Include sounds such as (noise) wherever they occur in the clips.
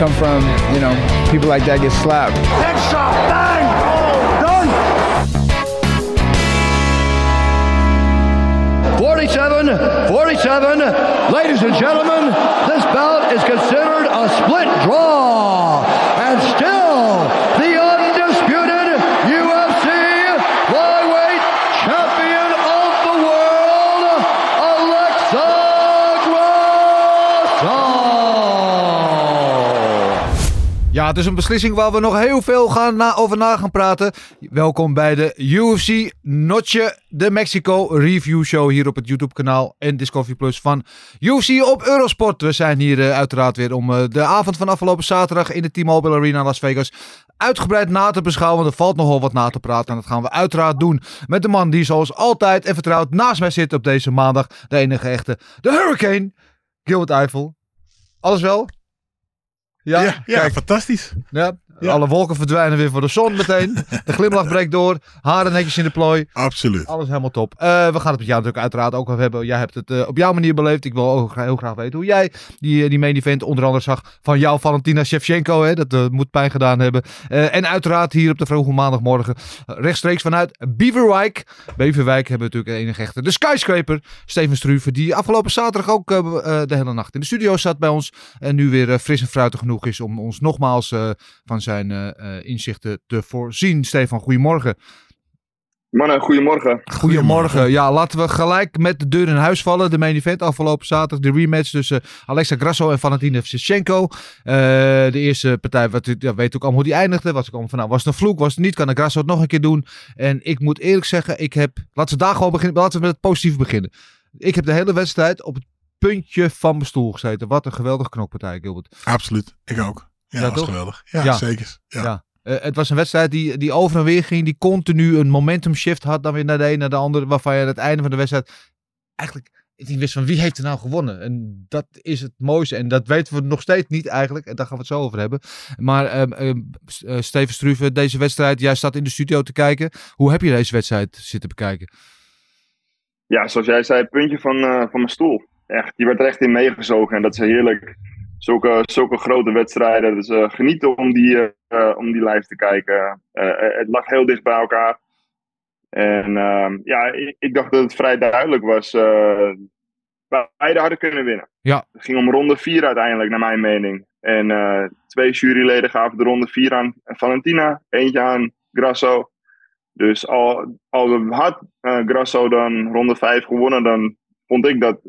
Come from, you know, people like that get slapped. Headshot, bang, done. 47, 47. Ladies and gentlemen, this bout is considered a split draw. Het is een beslissing waar we nog heel veel gaan over na gaan praten. Welkom bij de UFC Noche de Mexico Review Show hier op het YouTube kanaal en Discovery Plus van UFC op Eurosport. We zijn hier eh, uiteraard weer om eh, de avond van afgelopen zaterdag in de T-Mobile Arena Las Vegas uitgebreid na te beschouwen. Er valt nogal wat na te praten en dat gaan we uiteraard doen met de man die zoals altijd en vertrouwd naast mij zit op deze maandag. De enige echte, de Hurricane, Gilbert Eiffel. Alles wel? Ja, kijk, fantastisch. ja, Ja. alle wolken verdwijnen weer voor de zon meteen. (laughs) De glimlach breekt door. Haren netjes in de plooi. Absoluut. Alles helemaal top. Eh, we gaan het met jou natuurlijk uiteraard ook over hebben. Jij hebt het eh, op jouw manier beleefd. Ik wil ook heel graag weten hoe jij die, eh, die main event onder andere zag van jou, Valentina Shevchenko. Hè? Dat moet pijn gedaan hebben. En uiteraard hier op de vroege maandagmorgen rechtstreeks vanuit Beaverwijk. Beaverwijk hebben we natuurlijk enige echte. De skyscraper, Steven Struve, die afgelopen zaterdag ook de hele nacht in de studio zat bij ons. En nu weer fris en fruitig genoeg is om ons nogmaals van zijn eh, eh, inzichten te voorzien. Stefan, goedemorgen. Mannen, goedemorgen. Goedemorgen. Ja, laten we gelijk met de deur in huis vallen. De main event afgelopen zaterdag. De rematch tussen Alexa Grasso en Valentina Shevchenko. Eh, de eerste partij, wat, ja, weet ook allemaal hoe die eindigde. Was, ik allemaal van, nou, was het een vloek, was het niet? Kan de Grasso het nog een keer doen? En ik moet eerlijk zeggen, ik heb... Laten we daar gewoon beginnen. Laten we met het positieve beginnen. Ik heb de hele wedstrijd op het puntje van mijn stoel gezeten. Wat een geweldige knokpartij, Gilbert. Absoluut. Ik ook. Ja, dat was toch? geweldig. Ja, Ja. zeker. Ja. Ja. Eh, het was een wedstrijd die, die over en weer ging. Die continu een momentum shift had. Dan weer naar de een, naar de ander. Waarvan je aan het einde van de wedstrijd eigenlijk niet wist van wie heeft er nou gewonnen. En dat is het mooiste. En dat weten we nog steeds niet eigenlijk. En daar gaan we het zo over hebben. Maar ehm, ehm, eh, Steven Struve, deze wedstrijd. Jij staat in de studio te kijken. Hoe heb je deze wedstrijd zitten bekijken? Ja, zoals jij zei, puntje van, eh, van mijn stoel. Echt, die werd er echt in meegezogen en dat is heerlijk. Zulke, zulke grote wedstrijden. Dus eh, genieten om die, eh, om die live te kijken. Eh, het lag heel dicht bij elkaar. En ehm, ja, ik, ik dacht dat het vrij duidelijk was. beide hadden kunnen winnen. Ja. Het ging om ronde 4 uiteindelijk, naar mijn mening. En twee juryleden gaven de ronde 4 aan Valentina, eentje aan Grasso. Dus al, al had Grasso dan ronde 5 gewonnen, dan vond ik dat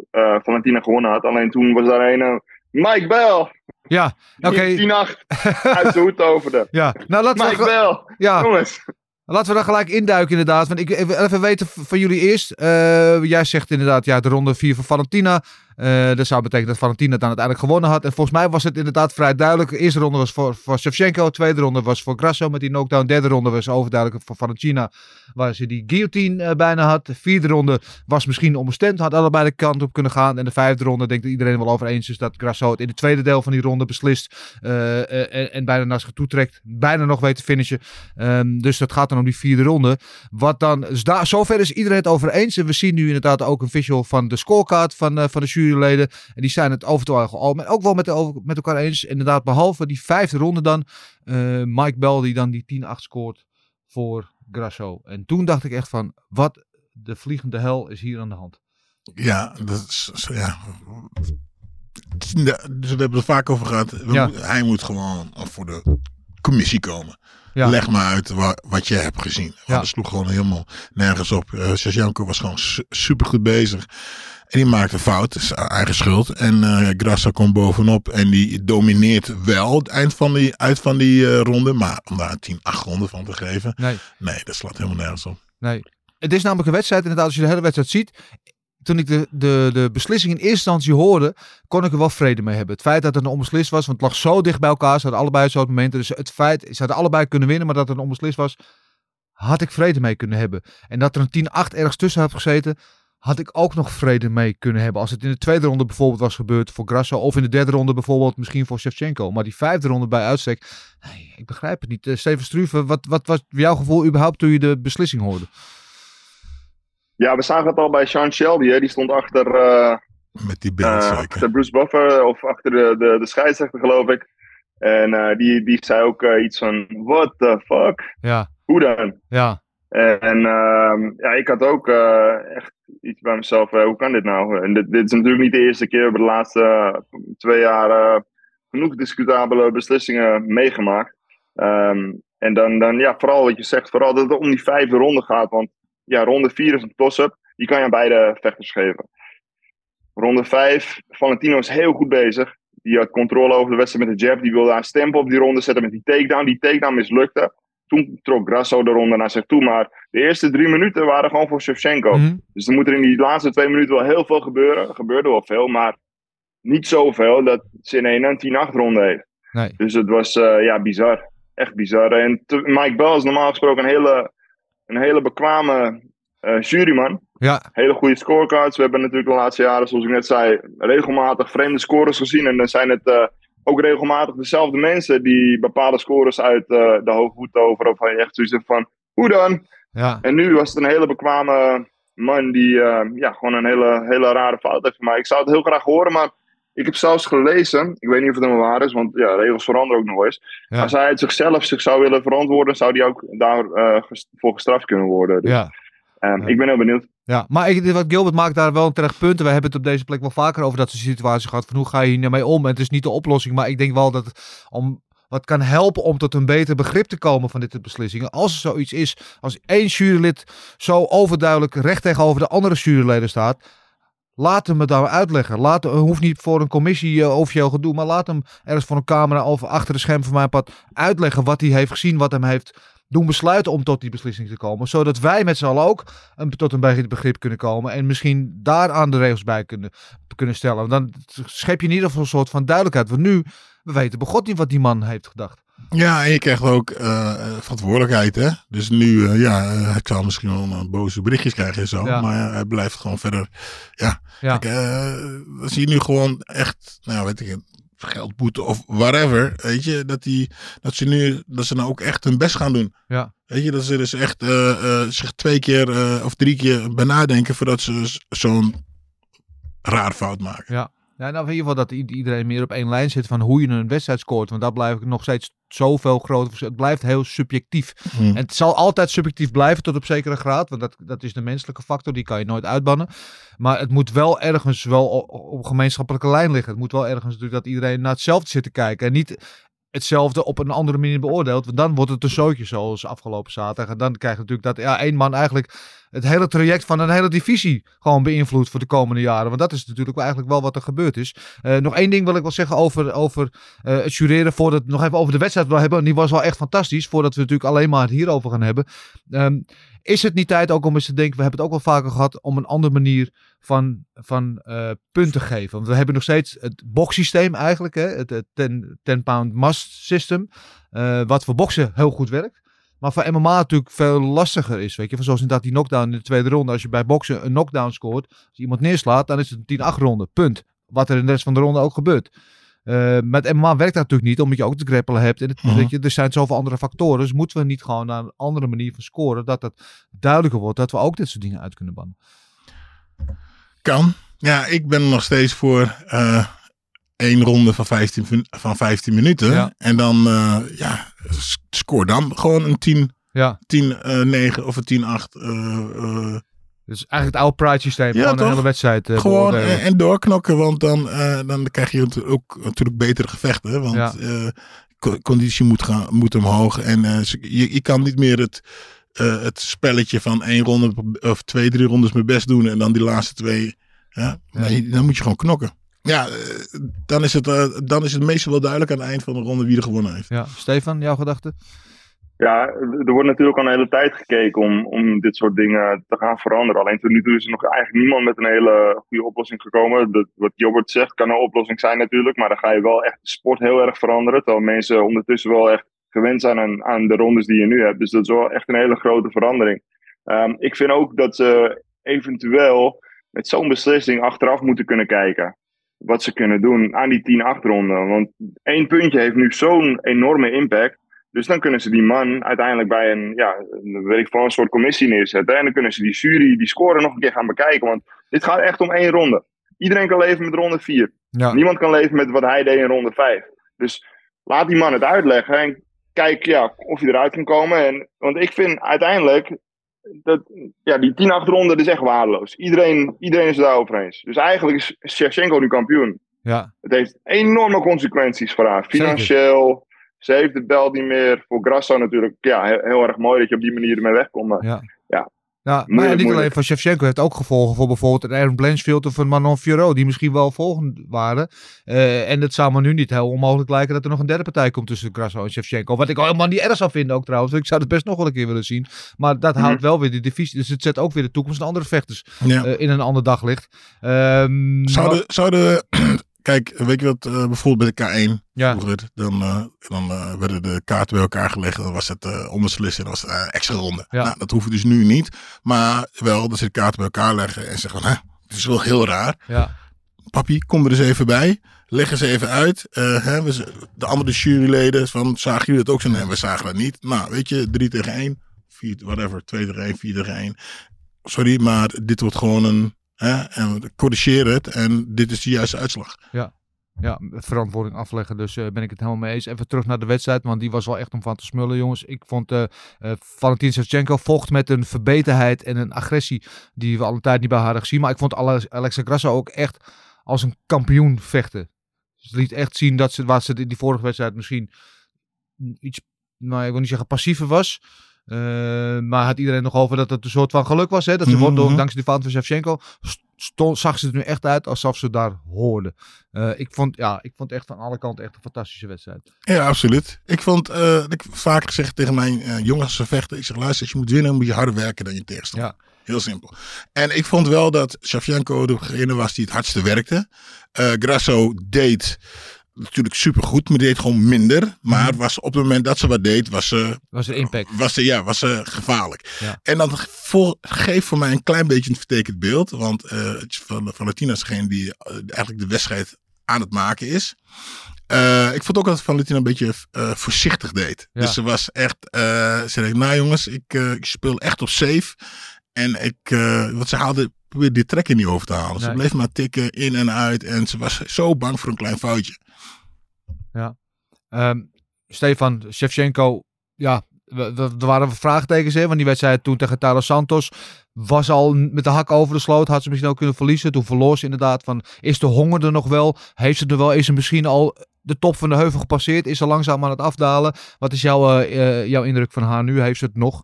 Valentina gewonnen had. Alleen toen was daar een Mike Bell, Ja, oké. die, die nacht (laughs) uit zijn hoed toverde. Ja, nou laten we, Mike ge- Bell, ja, jongens. Laten we dan gelijk induiken inderdaad. Want ik even even weten van jullie eerst. Eh, jij zegt inderdaad, ja, de ronde 4 van Valentina. Eh, dat zou betekenen dat Valentina dan uiteindelijk gewonnen had. En volgens mij was het inderdaad vrij duidelijk. De eerste ronde was voor, voor Shevchenko. De tweede ronde was voor Grasso met die knockdown. De derde ronde was overduidelijk voor Valentina. Waar ze die guillotine eh, bijna had. De vierde ronde was misschien onbestemd. Had allebei de kant op kunnen gaan. En de vijfde ronde denk ik iedereen wel over eens is. Dat Grasso het in het tweede deel van die ronde beslist. eh, en, bijna naar zich toe trekt. Bijna nog weet te finishen. Ehm, dus dat gaat dan om die vierde ronde. Wat dan, dus zover is iedereen het over eens. En we zien nu inderdaad ook een visual van de scorecard van, van de juryleden. En die zijn het over het algemeen ook wel met, de- met elkaar eens. Inderdaad, behalve die vijfde ronde dan. eh, Mike Bell die dan die 10-8 scoort voor Grasso. En toen dacht ik echt van, wat de vliegende hel is hier aan de hand. Ja, dat is, ja. Ja, Dus we hebben het vaak over gehad. We Ja. moeten- hij moet gewoon voor de commissie komen. Ja. Leg maar uit wa- wat je hebt gezien. Want Ja. sloeg gewoon helemaal nergens op. Uh, Shevchenko was gewoon su super goed bezig. En die maakt een fout, is eigen schuld. En eh Grassa komt bovenop en die domineert wel het eind van die, uit van die eh, ronde. Maar om daar een 10-8 ronde van te geven, Nee. nee, dat slaat helemaal nergens op. Nee. Het is namelijk een wedstrijd, inderdaad, als je de hele wedstrijd ziet. Toen ik de, de, de beslissing in eerste instantie hoorde, kon ik er wel vrede mee hebben. Het feit dat het een onbeslist was, want het lag zo dicht bij elkaar, ze hadden allebei zo'n momenten. Dus het feit, ze hadden allebei kunnen winnen, maar dat het een onbeslist was, had ik vrede mee kunnen hebben. En dat er een 10-8 ergens tussen had gezeten, had ik ook nog vrede mee kunnen hebben. Als het in de tweede ronde bijvoorbeeld was gebeurd voor Grasso, of in de derde ronde bijvoorbeeld misschien voor Shevchenko. Maar die vijfde ronde bij uitstek, nee, ik begrijp het niet. Eh, Steven Struve, wat, wat was jouw gevoel überhaupt toen je de beslissing hoorde? Ja, we zagen het al bij Sean Shelby. Hè. Die stond achter, eh, Met die beeld eh, achter Bruce Buffer of achter de, de, de scheidsrechter, geloof ik. En eh, die, die zei ook eh, iets van: What the fuck? Ja, Hoe dan? ja, En ehm, ja, ik had ook eh, echt iets bij mezelf: eh, hoe kan dit nou? Dit, dit is natuurlijk niet de eerste keer. We hebben de laatste eh, twee jaar genoeg discutabele beslissingen meegemaakt. Ehm, en dan, dan, ja, vooral wat je zegt, vooral dat het om die vijfde ronde gaat. Want ja, ronde vier is een toss-up. Die kan je aan beide vechters geven. Ronde vijf, Valentino is heel goed bezig. Die had controle over de wedstrijd met de jab. Die wilde een stempel op die ronde zetten met die takedown. Die takedown mislukte. Toen trok Grasso de ronde naar zich toe. Maar de eerste drie minuten waren gewoon voor Shevchenko. Mhm. Dus er moet er in die laatste twee minuten wel heel veel gebeuren. Er gebeurde wel veel, maar niet zoveel dat ze in een een 10-8 ronde heeft. Nee. Dus het was eh, ja, bizar. Echt bizar. En te- Mike Bell is normaal gesproken een hele, een hele bekwame eh, juryman. ja, Hele goede scorecards. We hebben natuurlijk de laatste jaren, zoals ik net zei, regelmatig vreemde scores gezien. En dan zijn het eh, ook regelmatig dezelfde mensen die bepaalde scores uit eh, de hoge voet toveren. Of je echt zoiets hebt van, hoe dan? ja, En nu was het een hele bekwame man die eh, ja, gewoon een hele, hele rare fout heeft gemaakt. Ik zou het heel graag horen, maar ik heb zelfs gelezen, ik weet niet of het helemaal waar is, want ja, regels veranderen ook nog eens. Ja. Als hij het zichzelf zich zou willen verantwoorden, zou hij ook daarvoor voor gestraft kunnen worden. Dus, ja. Ehm, Ja. Ik ben heel benieuwd. Ja, maar ik, wat Gilbert maakt daar wel een terecht punt. We hebben het op deze plek wel vaker over dat soort situaties gehad. Van hoe ga je hier nou om? En het is niet de oplossing. Maar ik denk wel dat het om, wat kan helpen om tot een beter begrip te komen van dit soort beslissingen. Als er zoiets is, als één jurylid zo overduidelijk recht tegenover de andere juryleden staat. Laat hem het dan uitleggen. Laat, het hoeft niet voor een commissie eh, officieel gedoe. Maar laat hem ergens voor een camera of achter de scherm van mijn pad uitleggen wat hij heeft gezien. Wat hem heeft doen besluiten om tot die beslissing te komen. Zodat wij met z'n allen ook een, tot een be- begrip kunnen komen. En misschien daaraan de regels bij kunnen, kunnen stellen. Dan schep je in ieder geval een soort van duidelijkheid. Want nu, we weten begot niet wat die man heeft gedacht. Ja, en je krijgt ook eh, verantwoordelijkheid, hè. Dus nu, eh, ja, eh, hij zal misschien wel een boze berichtjes krijgen en zo. Ja. Maar hij blijft gewoon verder, ja. Ja. Kijk, eh, dan zie je nu gewoon echt, nou weet ik het, geldboete of whatever, weet je. Dat, die, dat ze nu, dat ze nou ook echt hun best gaan doen. Ja. Weet je, dat ze dus echt eh, eh, zich twee keer eh, of drie keer bij nadenken voordat ze zo'n raar fout maken. Ja. Ja, nou, in ieder geval dat iedereen meer op één lijn zit van hoe je een wedstrijd scoort. Want daar blijf ik nog steeds zoveel groter. Het blijft heel subjectief. Hm. En het zal altijd subjectief blijven tot op zekere graad. Want dat, dat is de menselijke factor, die kan je nooit uitbannen. Maar het moet wel ergens wel op een gemeenschappelijke lijn liggen. Het moet wel ergens natuurlijk dat iedereen naar hetzelfde zit te kijken. En niet hetzelfde op een andere manier beoordeelt. Want dan wordt het een zootje zoals afgelopen zaterdag. En dan krijg je natuurlijk dat ja, één man eigenlijk het hele traject van een hele divisie gewoon beïnvloedt voor de komende jaren. Want dat is natuurlijk eigenlijk wel wat er gebeurd is. Eh, nog één ding wil ik wel zeggen over, over eh, het jureren. Voordat we nog even over de wedstrijd wil hebben. Die was wel echt fantastisch. Voordat we natuurlijk alleen maar het hierover gaan hebben. Ehm, is het niet tijd ook om eens te denken, we hebben het ook wel vaker gehad, om een andere manier van, van eh, punten te geven. Want we hebben nog steeds het boxsysteem eigenlijk, hè? het, het 10 10 pound must system, wat voor boksen heel goed werkt. Maar voor MMA natuurlijk veel lastiger is. Weet je? Van zoals inderdaad die knockdown in de tweede ronde. Als je bij boksen een knockdown scoort. Als iemand neerslaat, dan is het een 10-8 ronde. Punt. Wat er in de rest van de ronde ook gebeurt. Eh, met MMA werkt dat natuurlijk niet, omdat je ook te grappelen hebt. En het, Mhm. weet je, er zijn zoveel andere factoren. Dus moeten we niet gewoon naar een andere manier van scoren. Dat het duidelijker wordt dat we ook dit soort dingen uit kunnen bannen. Kan. Ja, ik ben nog steeds voor eh één ronde van 15, min- van 15 minuten. Ja. En dan, eh, ja, scoor dan gewoon een 10, Ja, 10 eh, 9 of een 10, 8. eh, eh, dus eigenlijk het oude pride systeem. Ja, gewoon toch? een hele wedstrijd gewoon en doorknokken, want dan, dan krijg je ook natuurlijk betere gevechten. Want Ja. co- conditie moet, gaan, moet omhoog. En je, je kan niet meer het, het spelletje van één ronde of twee, drie rondes mijn best doen. En dan die laatste twee Ja, nee, dan moet je gewoon knokken. Ja, eh, dan is, het, eh, dan is het meestal wel duidelijk aan het eind van de ronde wie er gewonnen heeft. Ja, Stefan, jouw gedachte? Ja, er wordt natuurlijk al een hele tijd gekeken om, om dit soort dingen te gaan veranderen. Alleen tot nu toe is er nog eigenlijk niemand met een hele goede oplossing gekomen. Dat, wat Jobbert zegt kan een oplossing zijn natuurlijk, maar dan ga je wel echt de sport heel erg veranderen. Terwijl mensen ondertussen wel echt gewend zijn aan, aan de rondes die je nu hebt. Dus dat is wel echt een hele grote verandering. Ehm, ik vind ook dat ze eventueel met zo'n beslissing achteraf moeten kunnen kijken. Wat ze kunnen doen aan die 10 achtronden. Want één puntje heeft nu zo'n enorme impact. Dus dan kunnen ze die man uiteindelijk bij een, ja, weet ik veel, een soort commissie neerzetten. En dan kunnen ze die jury, die score nog een keer gaan bekijken. Want dit gaat echt om één ronde. Iedereen kan leven met ronde 4. Ja. Niemand kan leven met wat hij deed in ronde 5. Dus laat die man het uitleggen. En kijk ja, of hij eruit kan komen. En, want ik vind uiteindelijk dat ja, die 10 achtronden is echt waardeloos. Iedereen, iedereen is het daarover eens. Dus eigenlijk is Shevchenko nu kampioen. Ja, Het heeft enorme consequenties voor haar. Financieel. Ze heeft de bel niet meer. Voor Grasso natuurlijk ja, heel, heel erg mooi dat je op die manier ermee wegkomt. Maar ja. Ja, maar Moeilijk, niet alleen voor Shevchenko heeft ook gevolgen voor bijvoorbeeld een Aaron Blanchfield of een Manon Fiorot, die misschien wel volgend waren. Eh, en het zou me nu niet heel onmogelijk lijken dat er nog een derde partij komt tussen Grasso en Shevchenko. Wat ik al helemaal niet erg zou vinden ook trouwens. Ik zou het best nog wel een keer willen zien. Maar dat Mhm. houdt wel weer de divisie. Dus het zet ook weer de toekomst van andere vechters Ja. eh, in een ander daglicht. Ehm, Zouden, zouden kijk, weet je wat, eh, bijvoorbeeld bij de K1 ja, vroeger, dan, eh, dan eh, werden de kaarten bij elkaar gelegd. Dan was het onbeslist en was het extra ronde. Ja. Nou, dat hoeft dus nu niet. Maar wel dat ze de kaarten bij elkaar leggen en zeggen van, hè, het is wel heel raar. ja, Papi, kom er eens even bij. Leg eens even uit. Hè, we, de andere juryleden van, zagen jullie dat ook zo? Nee, we zagen dat niet. Nou, weet je, 3 tegen 1. 4, whatever, 2 tegen 1, 4 tegen 1. Sorry, maar dit wordt gewoon een... En we corrigeren het en dit is de juiste uitslag. ja, verantwoording afleggen. Dus eh, ben ik het helemaal mee eens. Even terug naar de wedstrijd, want die was wel echt om van te smullen, jongens. Ik vond eh eh Valentin Shevchenko vocht met een verbeterheid en een agressie die we al een tijd niet bij haar hadden gezien. Maar ik vond Ale- Alexa Grasso ook echt als een kampioen vechten. Ze liet echt zien dat ze, waar ze in die vorige wedstrijd misschien iets, nou ik wil niet zeggen passiever was. Eh, maar had iedereen nog over dat het een soort van geluk was. Hè? Dat ze door, mhm. dankzij die fout van Shevchenko. Stond, zag ze er nu echt uit alsof ze daar hoorden. Eh, ik, vond, ja, ik vond echt aan alle kanten echt een fantastische wedstrijd. Ja, absoluut. Ik vond, eh, ik vaak gezegd tegen mijn eh, jongens als ze vechten. Ik zeg, luister, als je moet winnen, moet je harder werken dan je tegenstander. Heel simpel. En ik vond wel dat Shevchenko degene was die het hardste werkte. Grasso deed natuurlijk supergoed, maar deed gewoon minder. Maar Mhm. was op het moment dat ze wat deed, was ze, was een impact. was ze, ja, was ze gevaarlijk. Ja. En dat geeft voor mij een klein beetje een vertekend beeld. Want eh van, Valentina is degene die eh, eigenlijk de wedstrijd aan het maken is. Eh, ik vond ook dat Valentina een beetje voorzichtig deed. Ja. Dus ze was echt, ze zei, nou jongens, ik, ik speel echt op safe. En ik, want ze haalde, probeerde die trekken niet over te halen. Ze bleef maar tikken in en uit. En ze was zo bang voor een klein foutje. Ehm, Stefan, Shevchenko, ja, we- we- er waren vraagtekens in, want die wedstrijd toen tegen Taro Santos was al met de hak over de sloot, had ze misschien ook kunnen verliezen. Toen verloor ze inderdaad van, is de honger er nog wel? Heeft ze er wel? Is ze misschien al de top van de heuvel gepasseerd? Is ze langzaam aan het afdalen? Wat is jouw, eh, eh, jouw indruk van haar nu? Heeft ze het nog?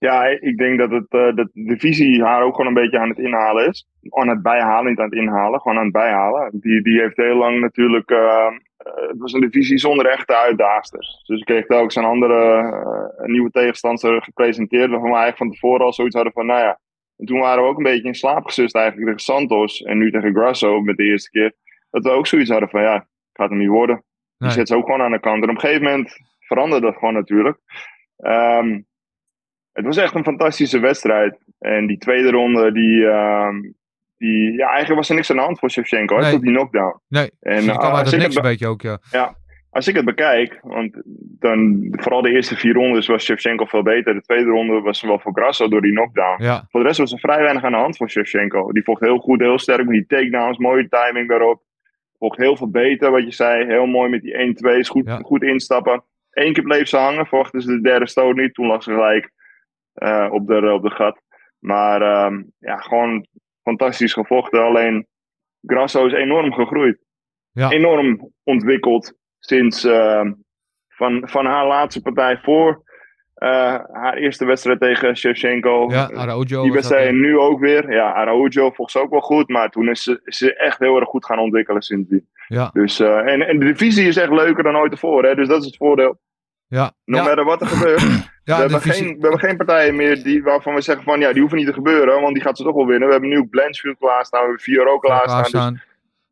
Ja, ik denk dat, het, eh, dat de visie haar ook gewoon een beetje aan het inhalen is. Aan het bijhalen, niet aan het inhalen, gewoon aan het bijhalen. Die, die heeft heel lang natuurlijk. eh, eh, het was een divisie zonder echte uitdagers. Dus ik kreeg telkens een andere een nieuwe tegenstander gepresenteerd. Waarvan we eigenlijk van tevoren al zoiets hadden van: nou ja. En toen waren we ook een beetje in slaap gesust eigenlijk tegen Santos. En nu tegen Grasso met de eerste keer. Dat we ook zoiets hadden van: ja, gaat hem niet worden. Die Nee. zet ze ook gewoon aan de kant. En op een gegeven moment veranderde dat gewoon natuurlijk. Ehm, het was echt een fantastische wedstrijd. En die tweede ronde, die, ehm, die ja, eigenlijk was er niks aan de hand voor Shevchenko, Nee. tot die knockdown. Nee, En, ze eh, kwam uit als het ik niks een beetje ook, ja. Als ik het bekijk, want dan, vooral de eerste vier rondes was Shevchenko veel beter. De tweede ronde was wel voor Grasso door die knockdown. Ja, Voor de rest was er vrij weinig aan de hand voor Shevchenko. Die vocht heel goed, heel sterk met die takedowns, mooie timing daarop. Vocht heel veel beter, wat je zei. Heel mooi met die 1-2's, goed, Ja. goed instappen. Eén keer bleef ze hangen, vochten ze de derde stoot niet. Toen lag ze gelijk eh, op, de, op de gat. Maar ehm, ja, gewoon fantastisch gevochten. Alleen Grasso is enorm gegroeid. Ja. Enorm ontwikkeld sinds ehm, van, van haar laatste partij voor Eh, haar eerste wedstrijd tegen Shevchenko. Ja, Araujo. Die wedstrijd nu ook weer. Ja, Araujo volgens ook wel goed. Maar toen is ze, is ze echt heel erg goed gaan ontwikkelen sindsdien. Ja, Dus, eh, en, en de divisie is echt leuker dan ooit tevoren. Hè? Dus dat is het voordeel. Ja. No ja, matter wat er gebeurt. (clears throat) ja, we, hebben geen, we hebben geen partijen meer die, waarvan we zeggen van ja, die hoeven niet te gebeuren. Want die gaat ze toch wel winnen. We hebben nu ook Blanchfield klaarstaan. We hebben Fiora klaarstaan. Dus klaarstaan.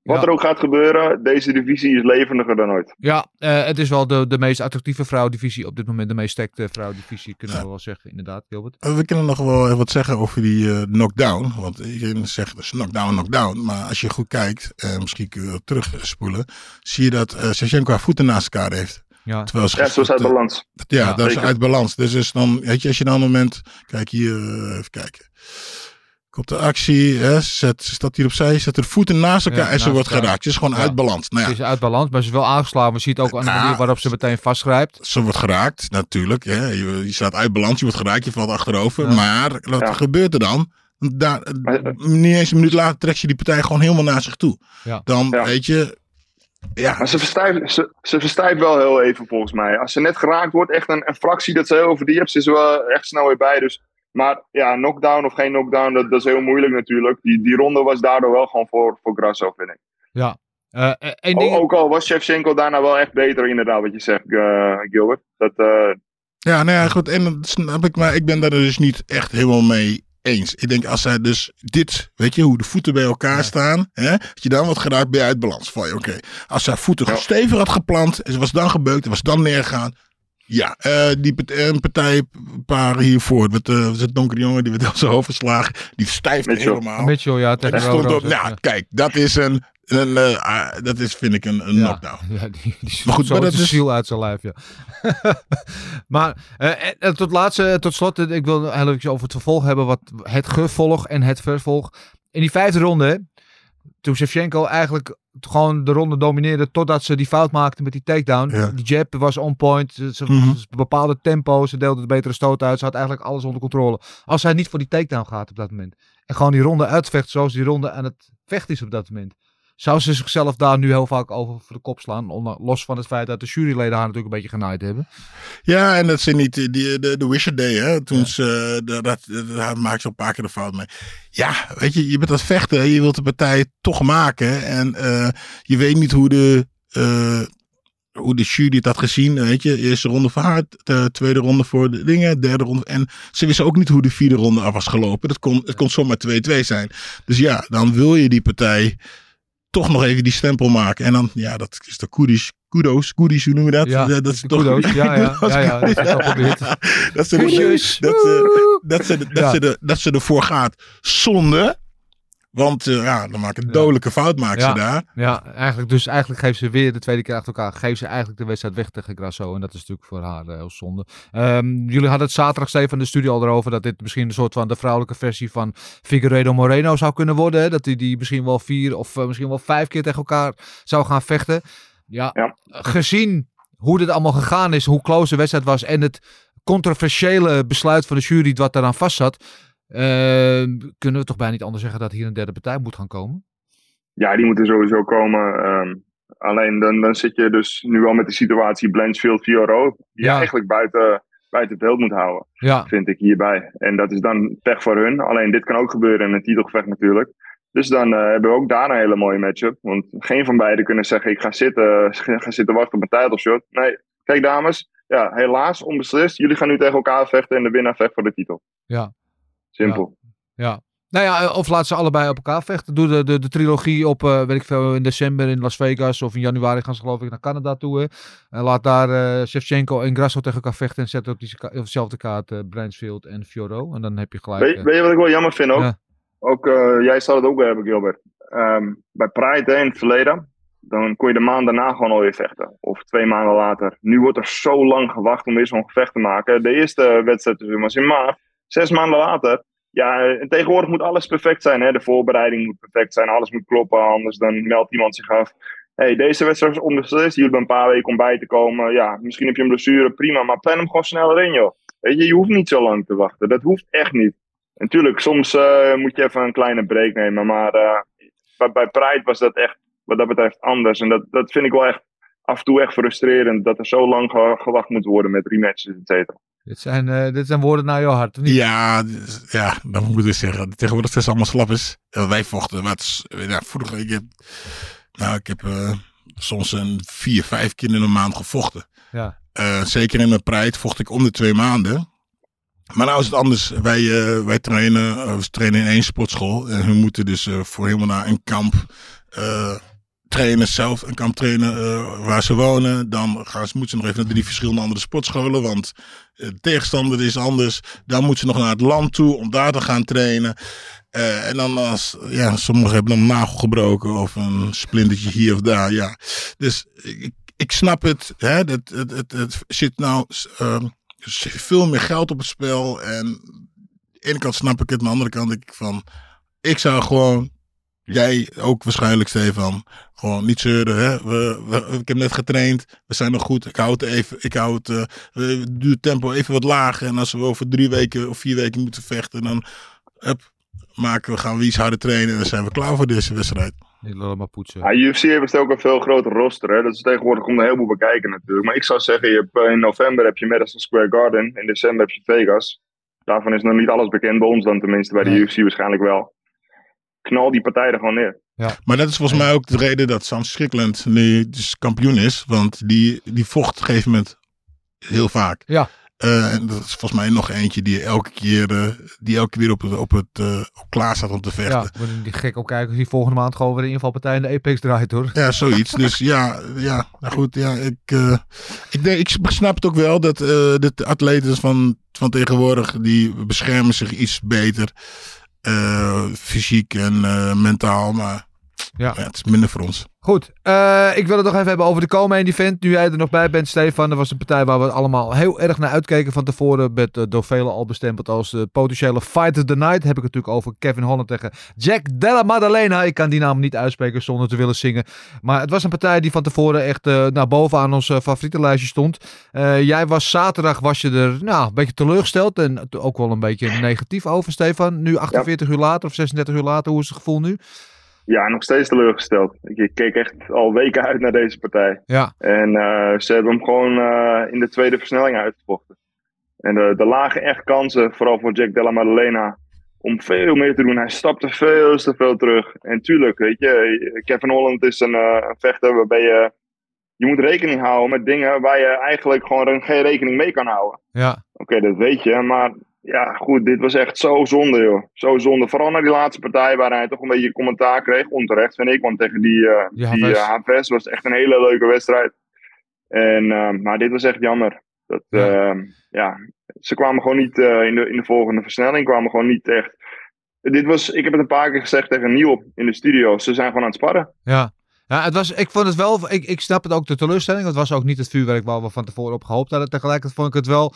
wat Ja. er ook gaat gebeuren, deze divisie is levendiger dan ooit. Ja, eh, het is wel de, de meest attractieve vrouwendivisie op dit moment. De meest sterkte vrouwendivisie, kunnen we wel zeggen, inderdaad, Gilbert. Eh, We kunnen nog wel even wat zeggen over die eh, knockdown. Want iedereen zegt dus knockdown, knockdown. Maar als je goed kijkt, en misschien kun je terugspoelen, zie je dat eh Shevchenko haar voeten naast elkaar heeft. Ja, Terwijl ze Ja, zo is uit balans. Ja, Ja, dat is uit balans. Dus is dan, weet je, als je dan een moment, kijk hier, eh, even kijken. Komt de actie, hè, zet, ze staat hier opzij, zet haar voeten naast elkaar Ja, en ze wordt geraakt. Ze is gewoon Ja. uit balans. Nou Ze ja, is uit balans, maar ze is wel aangeslagen. We zien het ook aan de manier waarop ze meteen vastgrijpt. ze wordt geraakt, natuurlijk. Hè. Je, je staat uit balans, je wordt geraakt, je valt achterover. Ja. Maar wat Ja. gebeurt er dan? Daar, Maar, eh, niet eens een minuut later trekt je die partij gewoon helemaal naar zich toe. Ja. Dan Ja. weet je, ja, Maar ze verstijft, ze, ze verstijft wel heel even volgens mij. Als ze net geraakt wordt, echt een, een fractie dat ze heel over die hebt, ze is er wel echt snel weer bij. Dus, maar ja, knockdown of geen knockdown, dat, dat is heel moeilijk natuurlijk. Die, die ronde was daardoor wel gewoon voor, voor Grasso, vind ik. Ja. Eh, eh, ding, ook al was Shevchenko daarna wel echt beter, inderdaad, wat je zegt, eh, Gilbert. Dat, eh, Ja, nou ja, goed. En dat snap ik, maar ik ben daar dus niet echt helemaal mee eens. Ik denk als zij dus dit, weet je, hoe de voeten bij elkaar staan, hè, dat je dan wat geraakt, ben je uit balans. Je, oké. Als zij voeten Ja. stevig had geplant en ze was dan gebeukt en was dan neergegaan. Ja, eh, die part- eh, hiervoor, met uh, het donkere jongen, die werd heel zijn hoofd. Die stijfde Mitchell. helemaal. Mitchell, ja, En tegen stond op, nou, ja. kijk, dat is een, een eh, ah, dat is, vind ik een, een Ja. knockdown. Ja, die, die Maar goed, zo maar dat de is- ziel uit zijn lijf, ja. (laughs) maar eh, en- en tot laatste, tot slot, eh, ik wil heel even over het vervolg hebben, wat het gevolg en het vervolg. In die vijfde ronde, toen Shevchenko eigenlijk gewoon de ronde domineerde totdat ze die fout maakte met die takedown. Ja. Die jab was on point, ze, Mhm. ze bepaalde tempo, ze deelde de betere stoot uit, ze had eigenlijk alles onder controle. Als hij niet voor die takedown gaat op dat moment en gewoon die ronde uitvecht zoals die ronde aan het vechten is op dat moment. Zou ze zichzelf daar nu heel vaak over voor de kop slaan? onder- Los van het feit dat de juryleden haar natuurlijk een beetje genaaid hebben. Ja, en dat ze niet die, die- de, de Wisher Day, hè. Toen ze, dat, dat, daar maakte ze een paar keer de fout mee. Ja, weet je, je bent aan het vechten. Je wilt de partij toch maken. En eh, je weet niet hoe de, eh, hoe de jury het had gezien. Weet je, eerste ronde voor haar, de tweede ronde voor de dingen, derde ronde. En ze wisten ook niet hoe de vierde ronde af was gelopen. Dat kon, het kon zomaar 2-2 zijn. Dus ja, dan wil je die partij toch nog even die stempel maken. En dan, ja, dat is de kudos. Kudos, kudos, hoe noem je dat? Ja, dat is toch kudos. Ja, ja, (laughs) ja, ja, dat is wel geprobeerd. dat ze, Kusjes. dat ze, dat ze, dat Ja. ze, de, dat ze ervoor gaat zonde. Want eh, ja, dan maakt een dodelijke fout maakt Ja. ze daar. Ja, eigenlijk, dus eigenlijk geeft ze weer de tweede keer achter elkaar. Geeft ze eigenlijk de wedstrijd weg tegen Grasso. En dat is natuurlijk voor haar eh, heel zonde. Ehm, jullie hadden het zaterdag, Steven, in de studio al erover. Dat dit misschien een soort van de vrouwelijke versie van Figueiredo Moreno zou kunnen worden. Hè? Dat die, die misschien wel vier of eh, misschien wel vijf keer tegen elkaar zou gaan vechten. Ja, Ja. gezien hoe dit allemaal gegaan is, hoe close de wedstrijd was en het controversiële besluit van de jury wat eraan vast zat. Eh, kunnen we toch bijna niet anders zeggen dat hier een derde partij moet gaan komen? ja, die moeten sowieso komen. ehm, alleen dan, dan zit je dus nu wel met de situatie Blanchfield, Fioro. Die Ja. eigenlijk buiten, buiten het beeld moet houden. Ja, vind ik hierbij. En dat is dan pech voor hun. Alleen dit kan ook gebeuren in een titelgevecht natuurlijk. Dus dan eh, hebben we ook daar een hele mooie matchup. Want geen van beiden kunnen zeggen: ik ga zitten, (laughs) ga zitten wachten op een titelshot. Nee, kijk dames, ja, helaas onbeslist. Jullie gaan nu tegen elkaar vechten en de winnaar vecht voor de titel. Ja. Simpel. Ja. Nou ja, eh, of laat ze allebei op elkaar vechten. Doe de, de, de trilogie op, eh, weet ik veel, in december in Las Vegas. Of in januari gaan ze geloof ik naar Canada toe. hè. En laat daar eh Shevchenko en Grasso tegen elkaar vechten. En zet op, die, op dezelfde kaart eh Bransfield en Fioro. En dan heb je gelijk... Weet, weet je wat ik wel jammer vind ook? Ja. Ook jij zal het ook wel hebben, Gilbert. Ehm, bij Pride hè, in het verleden, dan kon je de maand daarna gewoon alweer vechten. Of twee maanden later. Nu wordt er zo lang gewacht om weer zo'n gevecht te maken. De eerste wedstrijd was in maart. Zes maanden later. Ja, en tegenwoordig moet alles perfect zijn. Hè? De voorbereiding moet perfect zijn. Alles moet kloppen. Anders dan meldt iemand zich af. hey, deze wedstrijd is onbeslist. Je hebt een paar weken om bij te komen. Ja, misschien heb je een blessure. Prima. Maar plan hem gewoon sneller in, joh. Je, hoeft niet zo lang te wachten. Dat hoeft echt niet. Natuurlijk, soms eh, moet je even een kleine break nemen. Maar eh, bij, bij Pride was dat echt, wat dat betreft, anders. En dat, dat vind ik wel echt af en toe echt frustrerend. Dat er zo lang ge- gewacht moet worden met rematches, et cetera. Dit zijn, eh, dit zijn woorden naar jouw hart, of niet? Ja, dus- ja, dan moet ik zeggen. Tegenwoordig zijn ze allemaal slap is. En wij vochten. Wat, is- ja, vroeger, ik heb, nou, ik heb eh, soms een vier, vijf keer in een maand gevochten. Ja. Eh, zeker in mijn pride vocht ik om de twee maanden. Maar nou is het anders. Wij, wij trainen, we trainen in één sportschool. En we moeten dus voor helemaal naar een kamp trainen zelf. Een kamp trainen eh, waar ze wonen. Dan gaan ze, moeten ze nog even naar drie verschillende andere sportscholen. Want eh, de tegenstander is anders. Dan moeten ze nog naar het land toe om daar te gaan trainen. Eh, en dan als, ja, sommigen hebben een nagel gebroken of een splintertje hier of daar. Ja. Dus ik, ik snap het. Hè, het, het, het, het zit nou ehm, veel meer geld op het spel. En aan de ene kant snap ik het, aan de andere kant denk ik van, ik zou gewoon, jij ook waarschijnlijk Stefan, gewoon niet zeuren. Hè? We, we, ik heb net getraind, we zijn nog goed. Ik hou het even, ik hou het, eh, het tempo even wat lager. En als we over drie weken of vier weken moeten vechten, dan hup, maken we, gaan we iets harder trainen en dan zijn we klaar voor deze wedstrijd. Niet maar poetsen. Ja, UFC heeft ook een veel groter roster. Hè? Dat is tegenwoordig om een heleboel bekijken natuurlijk. Maar ik zou zeggen, je hebt, eh, in november heb je Madison Square Garden. In december heb je Vegas. Daarvan is nog niet alles bekend bij ons dan tenminste. Bij de Nee. UFC waarschijnlijk wel. Knal die partij er gewoon neer. Maar dat is volgens mij ook de reden dat Sam Strickland nu dus kampioen is. Want die, die vocht op een gegeven moment heel vaak. Ja. Eh, en dat is volgens mij nog eentje die elke keer, eh, die elke keer weer op het, op het eh, op klaar staat om te vechten. Ja, Ja. moet die gek ook kijken als die volgende maand gewoon weer de invalpartij in de Apex draait hoor. zoiets. dus (laughs) ja, ja, nou goed. Ja, ik, eh, ik, denk, ik snap het ook wel dat eh, de atleten van, van tegenwoordig, die beschermen zich iets beter. Eh, fysiek en eh, mentaal. Maar Ja. ja, het is minder voor ons. Goed, eh, ik wil het nog even hebben over de Komen event. Nu jij er nog bij bent, Stefan. Dat was een partij waar we allemaal heel erg naar uitkeken van tevoren. Werd eh, door velen al bestempeld als de potentiële fight of the night. Heb ik het natuurlijk over Kevin Holland tegen Jack Della Maddalena. Ik kan die naam niet uitspreken zonder te willen zingen. Maar het was een partij die van tevoren echt eh naar bovenaan ons eh, favorietenlijstje stond. Eh, jij was zaterdag was je er nou, een beetje teleurgesteld. En ook wel een beetje negatief over, Stefan. Nu 48 uur later of 36 uur later, hoe is het gevoel nu? Ja, nog steeds teleurgesteld. Ik, keek echt al weken uit naar deze partij. Ja, En eh, ze hebben hem gewoon eh, in de tweede versnelling uitgevochten. En eh, er lagen echt kansen, vooral voor Jack Della Maddalena, om veel meer te doen. Hij stapte veel te veel terug. En tuurlijk, weet je, Kevin Holland is een, een vechter waarbij je... Je moet rekening houden met dingen waar je eigenlijk gewoon geen rekening mee kan houden. ja, Oké, dat weet je, maar ja, goed, dit was echt zo zonde, joh. Zo zonde. Vooral naar die laatste partij waar hij toch een beetje commentaar kreeg, onterecht vind ik. Want tegen die, eh Die die, eh, was het echt een hele leuke wedstrijd. En, eh, maar dit was echt jammer. Dat, Ja. ja. ze kwamen gewoon niet in, de, in de volgende versnelling, kwamen gewoon niet echt. Dit was, ik heb het een paar keer gezegd tegen Niel in de studio. Ze zijn gewoon aan het sparren. Ja. Ja, het was, ik vond het wel, ik, ik snap het ook de teleurstelling. Het was ook niet het vuurwerk waar we van tevoren op gehoopt hadden. Tegelijkertijd vond ik het wel,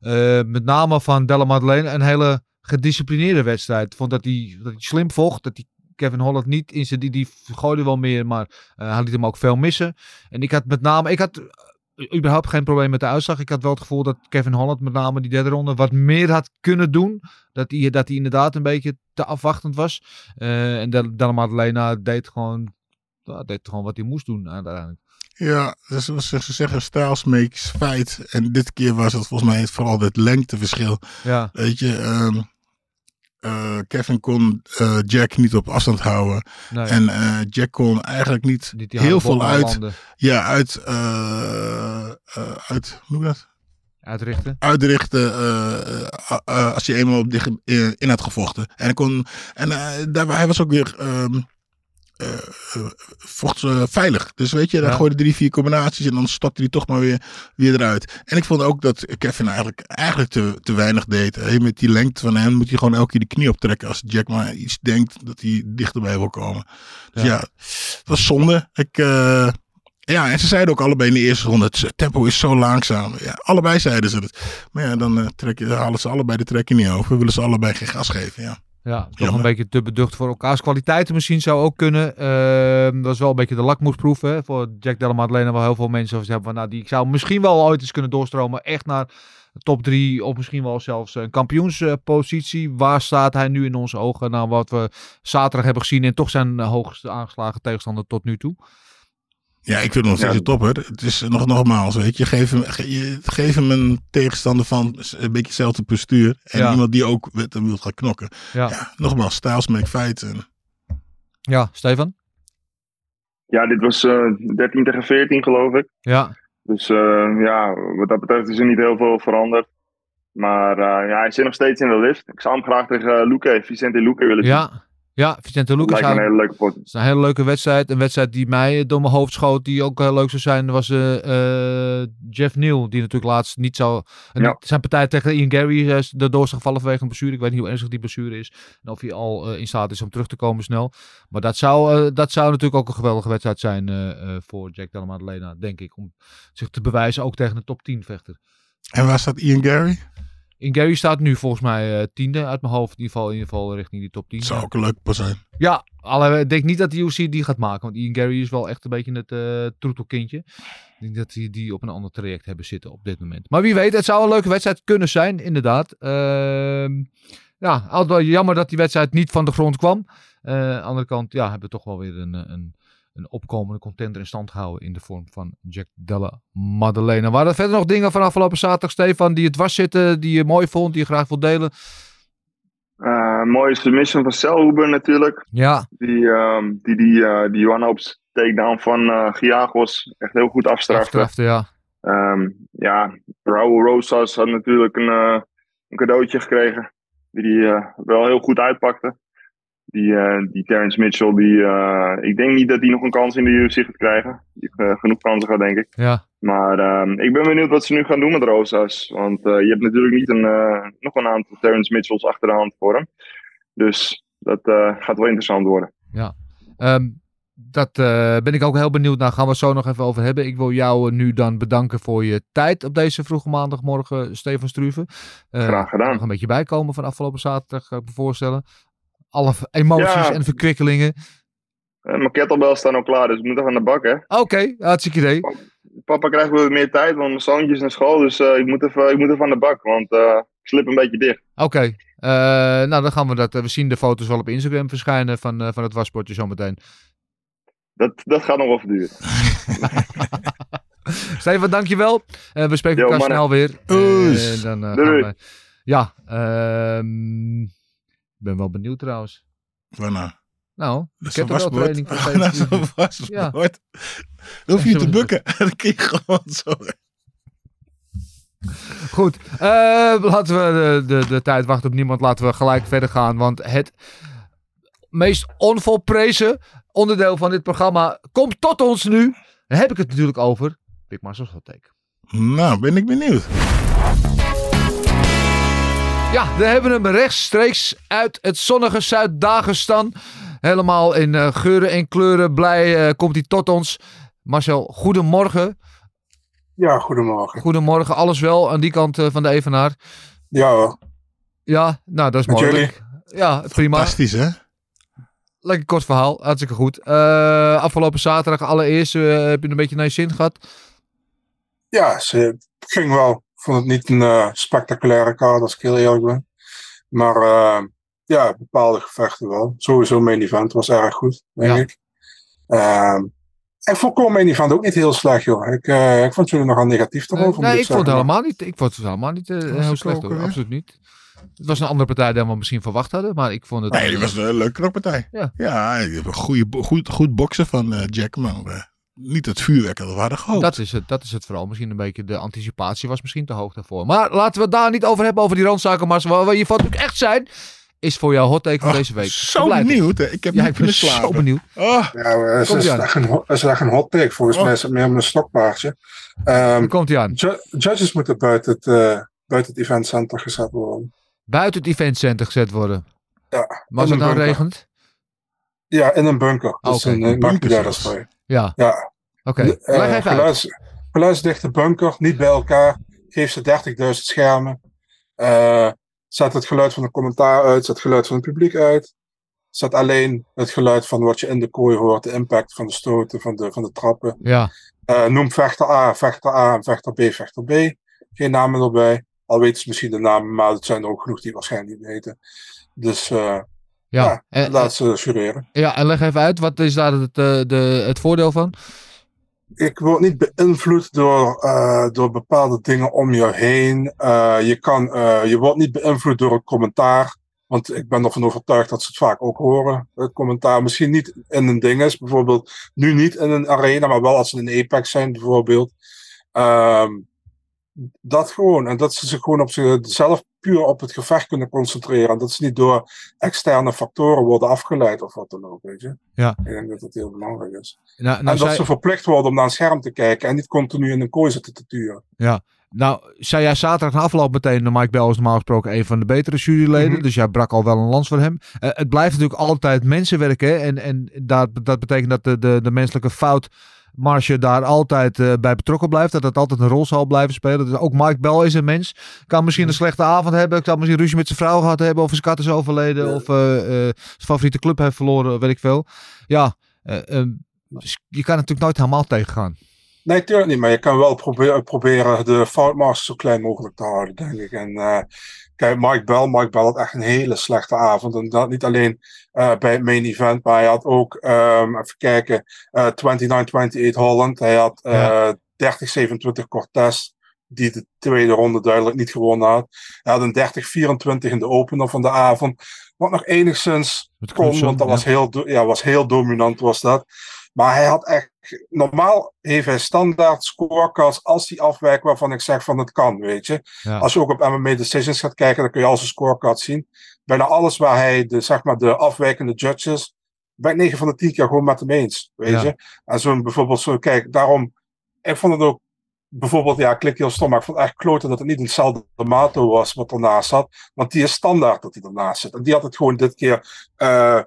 eh, met name van Della Madeleine, een hele gedisciplineerde wedstrijd. Vond dat hij, dat hij slim vocht, dat hij Kevin Holland niet in zijn, die, die gooide wel meer, maar eh, hij liet hem ook veel missen. En ik had met name, ik had eh, überhaupt geen probleem met de uitslag. Ik had wel het gevoel dat Kevin Holland met name die derde ronde wat meer had kunnen doen. Dat hij, dat hij inderdaad een beetje te afwachtend was. En Del- Della Madeleine deed gewoon ja, deed gewoon wat hij moest doen uiteindelijk. Ja, dus zoals ze zeggen, styles makes fight. En dit keer was het volgens mij vooral het lengteverschil. Ja, Weet je, ehm, eh, Kevin kon eh, Jack niet op afstand houden. nee, En eh, Jack kon eigenlijk niet die heel veel uit, landen, ja, uit, uit, hoe dat? uitrichten. uitrichten als je eenmaal op dicht, in, in had gevochten. En, hij kon, en daar, hij was ook weer ehm, eh, eh, vocht eh, veilig. Dus weet je, Ja. gooide drie, vier combinaties en dan stapte hij toch maar weer, weer eruit. En ik vond ook dat Kevin eigenlijk, eigenlijk te, te weinig deed. Hey, met die lengte van hem moet hij gewoon elke keer de knie optrekken als Jack maar iets denkt dat hij dichterbij wil komen. Dus Ja. ja, het was zonde. Ik... eh, ja, en ze zeiden ook allebei in de eerste ronde, het tempo is zo langzaam. Ja, allebei zeiden ze het. Maar ja, dan eh, trek je, halen ze allebei de trekking niet over. Willen ze allebei geen gas geven, ja. Ja, toch Jammer. een beetje te beducht voor elkaars kwaliteiten misschien zou ook kunnen. Ehm, dat was wel een beetje de lakmoesproef hè, voor Jack Della Maddalena. Waar heel veel mensen over hebben van, nou, die zou misschien wel ooit eens kunnen doorstromen. Echt naar top drie of misschien wel zelfs een kampioenspositie. Waar staat hij nu in onze ogen? Nou, wat we zaterdag hebben gezien en toch zijn hoogste aangeslagen tegenstander tot nu toe. Ja, ik vind hem nog steeds Ja. een topper. Het is nog nogmaals, weet je, geef hem, ge- geef hem een tegenstander van een beetje hetzelfde postuur. En Ja. iemand die ook met hem wil gaan knokken. Ja. Ja, nogmaals, styles make fights. En, Ja, Stefan? Ja, dit was eh 13 tegen 14 geloof ik. Ja, Dus eh, ja, wat dat betreft is er niet heel veel veranderd. Maar eh, ja, hij zit nog steeds in de lift. Ik zou hem graag tegen Luque, Vicente Luque willen zien. ja. Ja, Vicente Dat Lucas. lijkt me een hele leuke pot. Het is een hele leuke wedstrijd. Een wedstrijd die mij door mijn hoofd schoot, die ook heel leuk zou zijn, was eh, eh, Jeff Neal. Die natuurlijk laatst niet zou... en Ja. Zijn partij tegen Ian Gary eh, is erdoor is gevallen vanwege een blessure. Ik weet niet hoe ernstig die blessure is. En of hij al eh, in staat is om terug te komen snel. Maar dat zou, eh, dat zou natuurlijk ook een geweldige wedstrijd zijn eh, eh, voor Jack Della Maddalena, denk ik. Om zich te bewijzen, ook tegen een top 10 vechter. en waar staat Ian Gary? In Gary staat nu volgens mij eh, tiende uit mijn hoofd. In ieder geval, in ieder geval richting die top 10. Dat zou ook een leuke pot zijn. Ja, alleen ik denk niet dat de UC die gaat maken. Want Ian Gary is wel echt een beetje het eh troetelkindje. Ik denk dat die die op een ander traject hebben zitten op dit moment. Maar wie weet, het zou een leuke wedstrijd kunnen zijn, inderdaad. Ehm, ja, jammer dat die wedstrijd niet van de grond kwam. Eh, aan de andere kant, ja, hebben we toch wel weer een, eh, een, een opkomende contender in stand gehouden in de vorm van Jack Della Maddalena. Waren er verder nog dingen van afgelopen zaterdag, Stefan, die het was zitten, die je mooi vond, die je graag wil delen? Eh, mooie submission van Selhuber natuurlijk. Ja, Die, ehm, die, die, eh, die one-ups takedown van eh Giagos echt heel goed afstrafte. aftrefte, ja. Ehm, ja, Raul Rosas had natuurlijk een, een cadeautje gekregen. Die hij wel heel goed uitpakte. Die, eh, die Terrence Mitchell, die, eh, ik denk niet dat hij nog een kans in de UFC gaat krijgen. Die eh, genoeg kansen gehad, denk ik. Ja, Maar ehm, ik ben benieuwd wat ze nu gaan doen met Rosas. Want je hebt natuurlijk niet een, nog een aantal Terrence Mitchells achter de hand voor hem. Dus dat gaat wel interessant worden. Ehm, dat ben ik ook heel benieuwd naar. Gaan we het zo nog even over hebben. Ik wil jou nu dan bedanken voor je tijd op deze vroege maandagmorgen, Stefan Struve. Graag gedaan. Nog een beetje bijkomen van afgelopen zaterdag, kan ik me voorstellen. Alle emoties Ja. en verkwikkelingen. Eh, mijn kettlebell staan al klaar, dus ik moet nog aan de bak, hè. Oké, hartstikke idee. Papa krijgt wel meer tijd, want mijn zoontje is naar school. Dus eh, ik, moet even, ik moet even aan de bak, want eh, ik slip een beetje dicht. Oké, eh, nou dan gaan we dat. we zien de foto's wel op Instagram verschijnen van, eh, van het wasbordje zometeen. Dat, dat gaat nog wel verduren. (laughs) Stefan, dankjewel. Eh we spreken Yo, elkaar mannen. snel weer. Eh, dan, eh, Doei, gaan doei. we... Ja, ehm, ben wel benieuwd trouwens. Waarna? Nou, Dat is een kettlebell wasbord. training van Dat is een Ja. Dan hoef je te bukken. (laughs) Dan kun je gewoon zo. Goed, eh, laten we de, de, de tijd wachten op niemand. Laten we gelijk verder gaan. Want het meest onvolprezen onderdeel van dit programma komt tot ons nu. Dan heb ik het natuurlijk over Big Masters Hot Take. Nou, ben ik benieuwd. Ja, we hebben hem rechtstreeks uit het zonnige Zuid-Dagestan. Helemaal in eh, geuren en kleuren blij eh, komt hij tot ons. Marcel, goedemorgen. Ja, goedemorgen. Goedemorgen, alles wel aan die kant eh, van de Evenaar. Ja hoor. Ja, nou dat is Met mooi. jullie? Ja, prima. Fantastisch, hè? Lekker kort verhaal, hartstikke goed. Eh, afgelopen zaterdag allereerst heb je een beetje naar je zin gehad. Ja, ze ging wel. Ik vond het niet een eh, spectaculaire kaart, als ik heel eerlijk ben. Maar eh, ja, bepaalde gevechten wel. Sowieso main event was erg goed, denk Ja. ik. Ehm ik vond Core main event ook niet heel slecht, joh. Ik, eh, ik vond jullie nogal negatief erover. nee, ik vond het helemaal niet, ik vond het helemaal niet heel het slecht. ook Hoor. Absoluut niet. Het was een andere partij dan we misschien verwacht hadden, maar ik vond het... Nee, die was een leuke knokpartij. Ja. Ja, goede, goed, goed boksen van eh, Jack, maar niet het vuurwerk dat we hadden gehoopt. Dat is, het, dat is het vooral. Misschien een beetje de anticipatie was misschien te hoog daarvoor. Maar laten we het daar niet over hebben, over die randzaken. Maar waar we hiervan natuurlijk echt zijn, is voor jouw hot take van Oh, deze week. Zo benieuwd. hè. Ik heb Ja, niet ik ben kunnen slapen. zo benieuwd. Oh, Ja, het Komt is, is echt een hot take. Volgens Oh. mij is het meer een stokpaardje. Ehm, komt hij aan. ju- judges moeten buiten het, eh, buiten het eventcenter gezet worden. Buiten het eventcenter gezet worden. Ja, Was in het dan bunker. regend? Ja, in een bunker. Dus Oké, een, een een bunker bunker zelfs. Ja, Ja, oké. Eh, Leg even uit. geluids, geluidsdichte bunker, niet bij elkaar. Geef ze 30.000 schermen. Eh, zet het geluid van de commentaar uit, zet het geluid van het publiek uit. Zet alleen het geluid van wat je in de kooi hoort, de impact van de stoten, van de, van de trappen. Ja, Eh, noem vechter A, vechter A en vechter B, vechter B. Geen namen erbij. Al weten ze misschien de namen, maar het zijn er ook genoeg die waarschijnlijk niet weten. Dus eh, ja. ja, En, laat ze jureren. ja, en leg even uit. Wat is daar het, eh, de, het voordeel van? Ik word niet beïnvloed door, eh, door bepaalde dingen om je heen. Eh, je, kan, eh, je wordt niet beïnvloed door een commentaar. Want ik ben ervan overtuigd dat ze het vaak ook horen. Het commentaar misschien niet in een ding is. Bijvoorbeeld nu niet in een arena, maar wel als ze in Apex zijn bijvoorbeeld. Ehm, dat gewoon. En dat ze zich gewoon op zichzelf puur op het gevecht kunnen concentreren. En dat ze niet door externe factoren worden afgeleid of wat dan ook, weet je. Ja. Ik denk dat dat heel belangrijk is. Nou, en nou, dat zij- ze verplicht worden om naar een scherm te kijken en niet continu in een kooi zitten te turen. Ja, nou, zei jij zaterdag na afloop meteen, de Mike Bell is normaal gesproken een van de betere juryleden, Mhm. dus jij brak al wel een lans voor hem. Eh, het blijft natuurlijk altijd mensenwerk, hè, en, en dat, dat betekent dat de, de, de menselijke foutmarge daar altijd eh, bij betrokken blijft, dat het altijd een rol zal blijven spelen. Dus ook Mike Bell is een mens, kan misschien een slechte avond hebben, kan misschien ruzie met zijn vrouw gehad hebben, of zijn kat is overleden, of eh, eh, zijn favoriete club heeft verloren, weet ik veel. Ja, eh, eh, dus je kan natuurlijk nooit helemaal tegengaan. Nee, tuurlijk niet, maar je kan wel probe- proberen de foutmarge zo klein mogelijk te houden, denk ik. En kijk, Mike Bell, Mike Bell had echt een hele slechte avond. En dat niet alleen eh, bij het main event, maar hij had ook, ehm, even kijken, eh 29-28 Holland. Hij had eh 30-27 Cortez, die de tweede ronde duidelijk niet gewonnen had. Hij had een 30-24 in de opener van de avond. Wat nog enigszins kon, want dat ja. was, heel, ja, was heel dominant was dat. Maar hij had echt, normaal heeft hij standaard scorecards als die afwijkt waarvan ik zeg van het kan, weet je. Ja. Als je ook op MMA Decisions gaat kijken, dan kun je al zijn scorecard zien. Bijna alles waar hij de, zeg maar, de afwijkende judges, ben ik 9 van de 10 keer gewoon met hem eens, weet Ja. je. En zo'n bijvoorbeeld zo, kijk, daarom, ik vond het ook, bijvoorbeeld, ja, klik heel stom, maar ik vond het echt kloten dat het niet hetzelfde Mato was wat ernaast zat. Want die is standaard dat hij ernaast zit. En die had het gewoon dit keer, eh,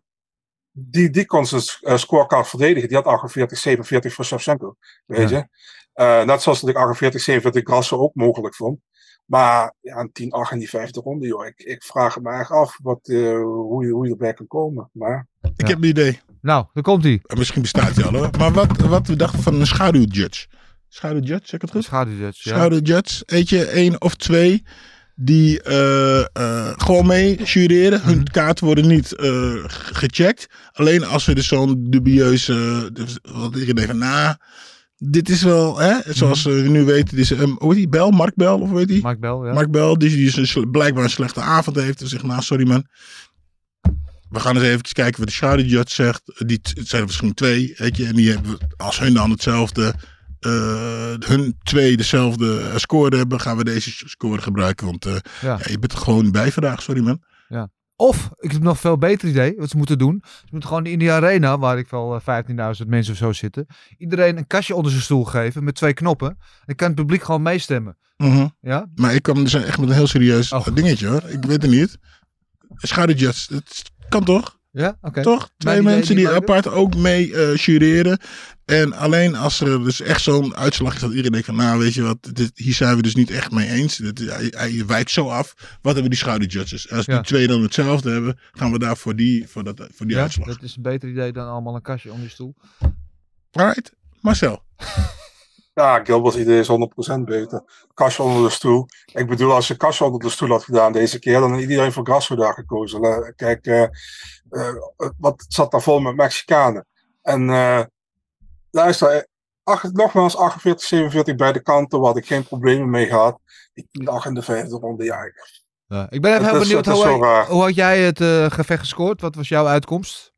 die, die kon zijn eh, scorecard verdedigen. Die had 48, 47 voor Shevchenko, weet Ja. je. Eh, net zoals dat ik 48, 47 Grasso ook mogelijk vond. Maar ja, een 10, 8 in die vijfde ronde, joh. Ik, ik vraag me echt af wat, eh, hoe, je, hoe je erbij kan komen. Maar Ik heb een idee. Nou, daar komt hij. En Misschien bestaat hij al hoor. Maar wat, wat we dachten van een schaduwjudge. Schaduwjudge, zeg ik het goed? Schaduwjudge, ja. Schaduwjudge. Weet je, één of twee die eh, eh, gewoon mee jureren. Mhm. Hun kaarten worden niet eh, ge- gecheckt. Alleen als we dus zo'n dubieuze... dus, wat iedereen denkt van, nou, dit is wel... Hè, zoals Mhm. we nu weten, dit is, um, hoe heet die? Bel? Mark Bel? Of weet die? Mark Bell, ja. Mark Bell, die, die is een blijkbaar een slechte avond heeft. En zegt, nou, sorry man. We gaan eens even kijken wat de Shadow Judge zegt. Die het zijn er misschien twee, weet je. En die hebben, als hun dan hetzelfde, hun twee dezelfde eh, score hebben, gaan we deze score gebruiken. Want eh, Ja. ja, je bent er gewoon bij vandaag, sorry man. Of, ik heb nog een veel beter idee wat ze moeten doen. Ze moeten gewoon in die arena, waar ik wel eh, 15.000 mensen of zo zitten, iedereen een kastje onder zijn stoel geven met twee knoppen. Dan kan het publiek gewoon meestemmen. Mhm. Ja? Maar ik kwam dus echt met een heel serieus Oh. dingetje hoor. Ik weet het niet. Shadow Judge, het kan toch? Ja? Oké. Toch? Twee mensen die apart ook mee jureren. En alleen als er dus echt zo'n uitslag is dat iedereen denkt van, nou weet je wat, dit, hier zijn we dus niet echt mee eens. Dit, hij, hij wijkt zo af. Wat hebben die schouderjudges? En als Ja. die twee dan hetzelfde hebben, gaan we daar voor die, voor dat, voor die Ja, uitslag. dat is een beter idee dan allemaal een kastje onder je stoel. Alright, Marcel. (laughs) ja, Gilbert's idee is 100% beter. Kastje onder de stoel. Ik bedoel, als je kastje onder de stoel had gedaan deze keer, dan had iedereen voor Grasso daar gekozen. La- Kijk, eh, eh, wat zat daar vol met Mexicanen. En eh, luister, eh, nogmaals 48, 47 bij de kanten, waar ik geen problemen mee gehad. 10, 8 in de vijfde ronde, ja. ik- Ja. Ik ben even heel benieuwd, hoe, hoe had jij het eh, gevecht gescoord? Wat was jouw uitkomst?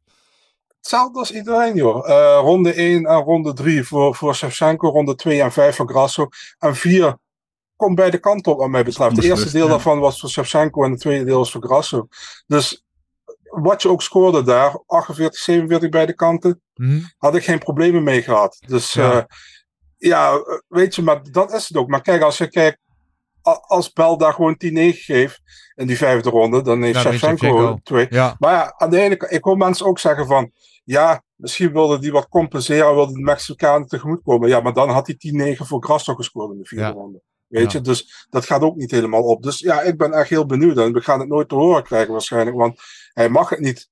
Hetzelfde als iedereen, joh. Eh, ronde 1 en ronde 3 voor, voor Shevchenko, ronde 2 en 5 voor Grasso. En 4 komt bij de kant op, wat mij betreft. Het eerste deel ja. daarvan was voor Shevchenko en het tweede deel was voor Grasso. Dus wat je ook scoorde daar, 48, 47 bij de kanten, Mhm. had ik geen problemen mee gehad. Dus Ja. ja, ja eh, weet je, maar dat is het ook. Maar kijk, als je kijkt, als Bel daar gewoon 10-9 geeft in die vijfde ronde, dan heeft Ja, Shevchenko twee. Ja, Maar ja, aan de ene kant, ik hoor mensen ook zeggen van, ja, misschien wilde die wat compenseren, wilde de Mexicanen tegemoet komen. Ja, maar dan had hij 10-9 voor Grasso gescoord in de vierde Ja. ronde. Weet je, dus dat gaat ook niet helemaal op. Dus ja, ik ben echt heel benieuwd. En we gaan het nooit te horen krijgen waarschijnlijk, want hij mag het niet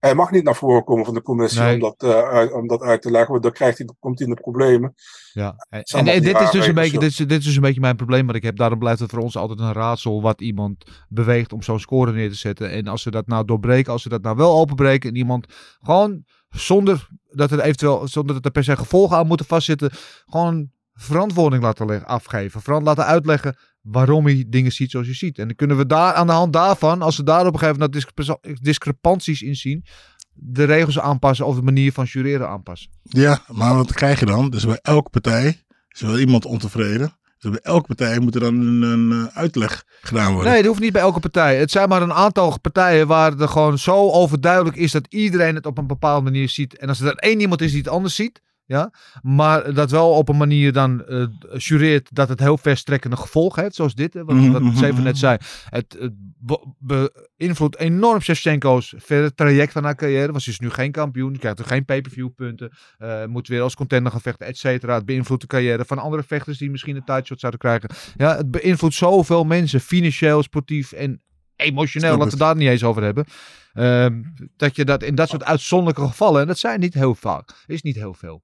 Hij mag niet naar voren komen van de commissie Nee. om, dat, eh, uit, om dat uit te leggen, want dan krijgt hij, komt hij in de problemen. Ja. En, dit, is dus een beetje, dit, is, dit is dus een beetje mijn probleem wat ik heb. Daarom blijft het voor ons altijd een raadsel wat iemand beweegt om zo'n score neer te zetten. En als ze dat nou doorbreken, als ze dat nou wel openbreken en iemand gewoon zonder dat er eventueel, zonder dat er per se gevolgen aan moeten vastzitten, gewoon verantwoording laten afgeven. Vooral laten uitleggen waarom hij dingen ziet zoals je ziet. En dan kunnen we daar aan de hand daarvan, als we daar op een gegeven moment discrepa- discrepanties in zien, de regels aanpassen of de manier van jureren aanpassen. Ja, maar wat krijg je dan? Dus bij elke partij is wel iemand ontevreden. Dus bij elke partij moet er dan een, een eh, uitleg gedaan worden. Nee, dat hoeft niet bij elke partij. Het zijn maar een aantal partijen waar het gewoon zo overduidelijk is dat iedereen het op een bepaalde manier ziet. En als er dan één iemand is die het anders ziet, ja, maar dat wel op een manier dan eh jureert dat het heel verstrekkende gevolgen heeft, zoals dit, hè, wat, Mhm, wat mhm, Steven mhm. net zei. Het, het be- beïnvloedt enorm Shevchenko's verder traject van haar carrière, want ze is nu geen kampioen, krijgt er geen pay-per-view punten, eh, moet weer als contender gaan vechten, et cetera. Het beïnvloedt de carrière van andere vechters die misschien een tijdshot zouden krijgen. Ja, het beïnvloedt zoveel mensen, financieel, sportief en emotioneel, laten we daar niet eens over hebben. Ehm, dat je dat in dat soort uitzonderlijke gevallen, en dat zijn niet heel vaak, is niet heel veel.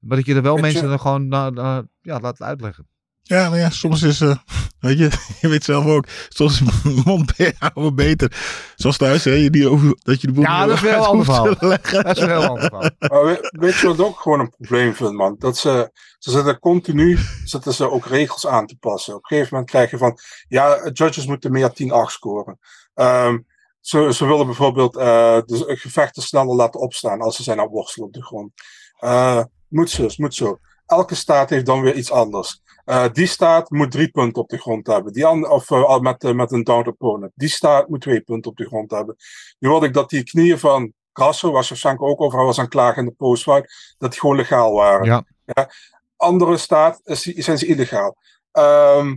Maar dat je er wel Weet je- mensen dan gewoon na, na- ja, laat uitleggen. Ja, nou ja, soms is, eh, (laughs) weet je, (laughs) je weet zelf ook, soms is (laughs) mond houden beter. Zoals thuis, hè, je die over, dat je de boel Ja, niet dat is ander hoeft te verhaal. leggen. Dat is een heel ander verhaal. Maar we- weet je wat ik ook gewoon een probleem vind, man? Dat ze, ze zitten continu zitten ze ook regels aan te passen. Op een gegeven moment krijg je van, ja, judges moeten meer 10-8 scoren. Ehm, ze, ze willen bijvoorbeeld eh, de gevechten sneller laten opstaan als ze zijn aan worstelen op de grond. Eh, moet zo, moet zo. Elke staat heeft dan weer iets anders. Eh, die staat moet drie punten op de grond hebben. Die an- of eh, met, eh, met een down opponent. Die staat moet twee punten op de grond hebben. Nu hoorde ik dat die knieën van Grasso, waar Shevchenko ook over was aan klagen in de postfight, dat die gewoon legaal waren. Ja. Andere staat is, zijn ze illegaal. Ehm,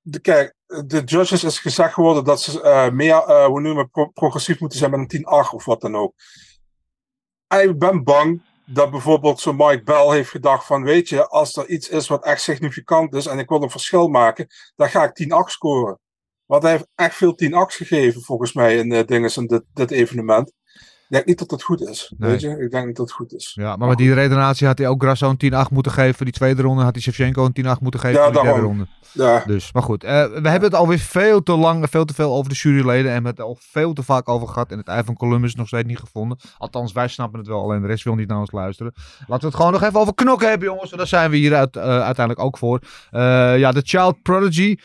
de, kijk, de judges is gezegd geworden dat ze meer, hoe noemen pro- progressief moeten zijn met een 10-8 of wat dan ook. Ik ben bang dat bijvoorbeeld zo'n Mike Bell heeft gedacht van, weet je, als er iets is wat echt significant is en ik wil een verschil maken, dan ga ik 10-8 scoren. Want hij heeft echt veel 10-8's gegeven, volgens mij, in uh, dingen in dit, dit evenement. Denk niet dat het goed is. Nee. Weet je? Ik denk niet dat het goed is. Ja, maar met die redenatie had hij ook Grasso een 10-8 moeten geven. Die tweede ronde had hij Shevchenko een 10-8 moeten geven. Ja, de derde ronde. Ja. Dus, maar goed. eh, we hebben het alweer veel te lang en veel te veel over de juryleden. En we hebben het al veel te vaak over gehad. En het ei van Columbus nog steeds niet gevonden. Althans, wij snappen het wel. Alleen de rest wil niet naar ons luisteren. Laten we het gewoon nog even over knokken hebben, jongens. Want daar zijn we hier uit, eh, uiteindelijk ook voor. Eh, ja, de Child Prodigy.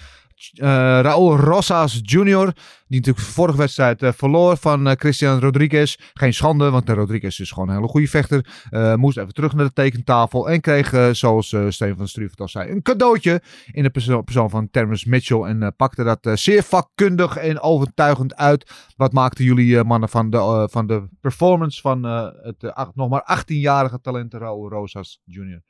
Eh Raúl Rosas Jr. Die natuurlijk vorige wedstrijd eh, verloor van eh, Christian Rodriguez. Geen schande, want Rodriguez is gewoon een hele goede vechter. Moest even terug naar de tekentafel. En kreeg, zoals Steven van Struvert al zei, een cadeautje. In de perso- persoon van Terrence Mitchell. En pakte dat zeer vakkundig en overtuigend uit. Wat maakten jullie mannen van de, van de performance van het nog maar 18-jarige talent Raúl Rosas Jr.?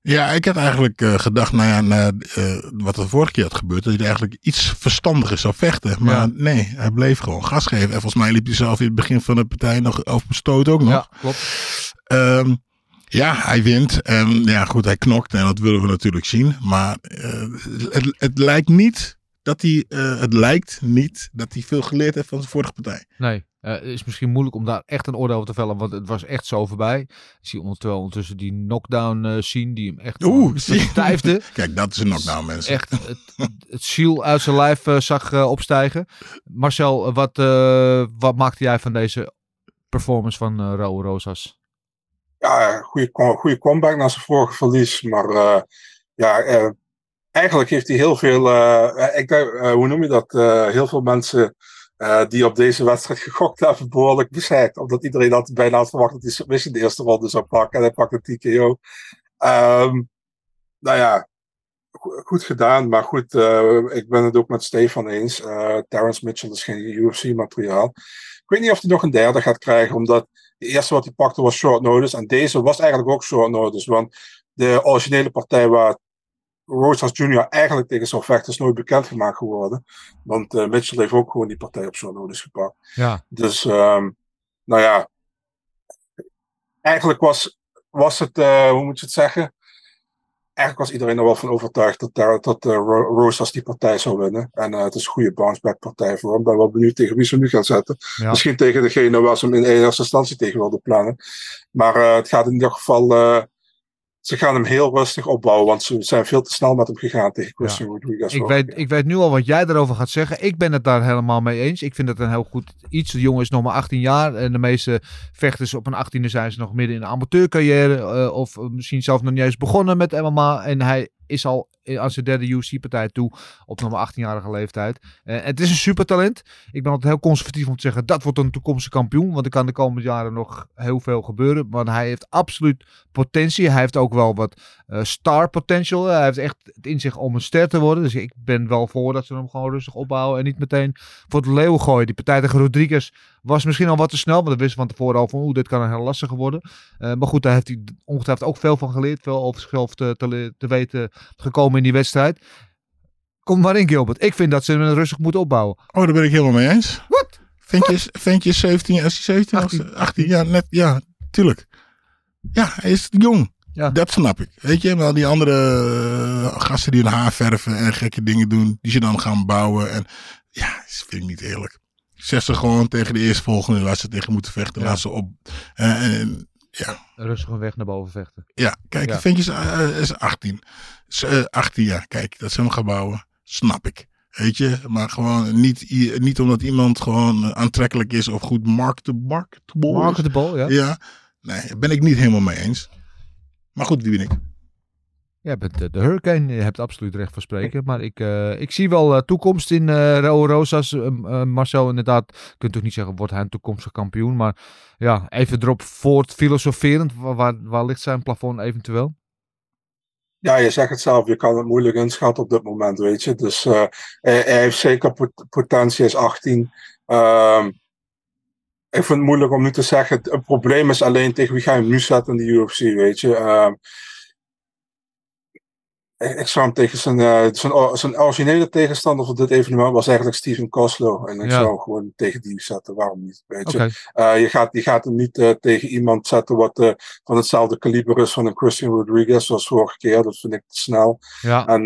Ja, ik had eigenlijk eh, gedacht, nou ja, na, eh, wat er vorige keer had gebeurd, dat hij eigenlijk iets verstandiger zou vechten. Maar Ja. nee, hij bleef gewoon gas geven. En volgens mij liep hij zelf in het begin van de partij nog over stoot ook nog. Ja, klopt. Ehm, ja, hij wint. En ja, goed, hij knokt. En dat willen we natuurlijk zien. Maar eh, het, het lijkt niet dat hij, het lijkt niet dat hij veel geleerd heeft van zijn vorige partij. Nee, eh, het is misschien moeilijk om daar echt een oordeel over te vellen, want het was echt zo voorbij. Ik zie ondertussen, ondertussen die knockdown eh zien die hem echt Oeh, je? stijfde. (laughs) Kijk, dat is een knockdown, mensen. Echt het, het ziel uit zijn lijf eh, zag eh, opstijgen. Marcel, eh, wat, eh, wat maakte jij van deze performance van eh Raúl Rosas? ja, goede, goede comeback na zijn vorige verlies. Maar eh, ja, eh, eigenlijk heeft hij heel veel. eh, ik eh, hoe noem je dat? Eh, heel veel mensen eh, die op deze wedstrijd gegokt hebben, behoorlijk bezeikt. Omdat iedereen had bijna verwacht dat hij submission de eerste ronde zou pakken. En hij pakte TKO. Ehm nou ja, go- goed gedaan. Maar goed, eh, ik ben het ook met Stefan eens. Eh Terrence Mitchell is geen UFC-materiaal. Ik weet niet of hij nog een derde gaat krijgen, omdat de eerste wat hij pakte was short notice. En deze was eigenlijk ook short notice. Want de originele partij waar Rosas Jr. eigenlijk tegen zou vechten is nooit bekendgemaakt geworden. Want eh, Mitchell heeft ook gewoon die partij op short notice gepakt. Ja, Dus, ehm, nou ja. Eigenlijk was, was het, eh, hoe moet je het zeggen? eigenlijk was iedereen er wel van overtuigd dat, daar, dat uh, Rosas die partij zou winnen. En het is een goede bounceback partij voor hem. Ik ben wel benieuwd tegen wie ze nu gaan zetten. Ja. Misschien tegen degene waar ze hem in eerste instantie tegen wilden plannen. Maar het gaat in ieder geval ze gaan hem heel rustig opbouwen, want ze zijn veel te snel met hem gegaan tegen Christian ja. Rodriguez. Ik weet, ik weet nu al wat jij erover gaat zeggen. Ik ben het daar helemaal mee eens. Ik vind het een heel goed iets. De jongen is nog maar 18 jaar en de meeste vechters op een 18e zijn ze nog midden in een amateurcarrière uh, of misschien zelfs nog niet eens begonnen met MMA. En hij is al aan zijn derde UFC-partij toe op nog maar 18-jarige leeftijd. Uh, het is een supertalent. Ik ben altijd heel conservatief om te zeggen dat wordt een toekomstige kampioen. Want er kan de komende jaren nog heel veel gebeuren. Maar hij heeft absoluut potentie. Hij heeft ook wel wat uh, star potential. Hij heeft echt het in zich om een ster te worden. Dus ik ben wel voor dat ze hem gewoon rustig opbouwen. En niet meteen voor het leeuw gooien. Die partij tegen Rodriguez was misschien al wat te snel. Want we wisten van tevoren al van oeh, dit kan een heel lastige worden. Maar goed, daar heeft hij ongetwijfeld ook veel van geleerd. Veel over zichzelf te, te weten gekomen in die wedstrijd. Kom maar in, Gilbert. Ik vind dat ze hem rustig moeten opbouwen. Oh, daar ben ik helemaal mee eens. Wat? Ventjes, ventjes 17, als hij 17 18. 18, ja, net, ja, tuurlijk. Ja, hij is jong. Ja. Dat snap ik. Weet je, maar die andere uh, gasten die hun haar verven en gekke dingen doen, die ze dan gaan bouwen. En ja, dat vind ik niet eerlijk. Zeg ze gewoon tegen de eerstvolgende waar ze tegen moeten vechten. Ja. Laat ze op. Uh, en, ja. Rustig een weg naar boven vechten. Ja, kijk, Ja. ventjes uh, is 18. Is, uh, 18 jaar, kijk, dat ze hem gaan bouwen. Snap ik. Weet je, maar gewoon niet, niet omdat iemand gewoon aantrekkelijk is of goed marketable, marketable ja. Ja, nee, daar ben ik niet helemaal mee eens. Maar goed, wie ben ik? Jij bent eh, de Hurricane, je hebt absoluut recht van spreken. Maar ik, eh, ik zie wel eh, toekomst in Rosas. Eh, eh, Marcel, inderdaad, je kunt natuurlijk niet zeggen, wordt hij een toekomstige kampioen. Maar ja, even erop voort filosoferend. Waar, waar, waar ligt zijn plafond eventueel? Ja, je zegt het zelf, je kan het moeilijk inschatten op dit moment, weet je. Dus hij, hij heeft zeker pot- potentie, hij is 18. Ehm, ik vind het moeilijk om nu te zeggen, het, het probleem is alleen tegen wie ga je hem nu zetten in de UFC, weet je. Ik, ik zou hem tegen zijn, eh, zijn, zijn originele tegenstander voor dit evenement was eigenlijk Steven Koslow. En ik Ja. zou hem gewoon tegen die zetten, waarom niet, weet je. Eh, je, gaat, je gaat hem niet eh, tegen iemand zetten wat van hetzelfde kaliber is van een Christian Rodriguez zoals vorige keer. Dat vind ik te snel. ja. En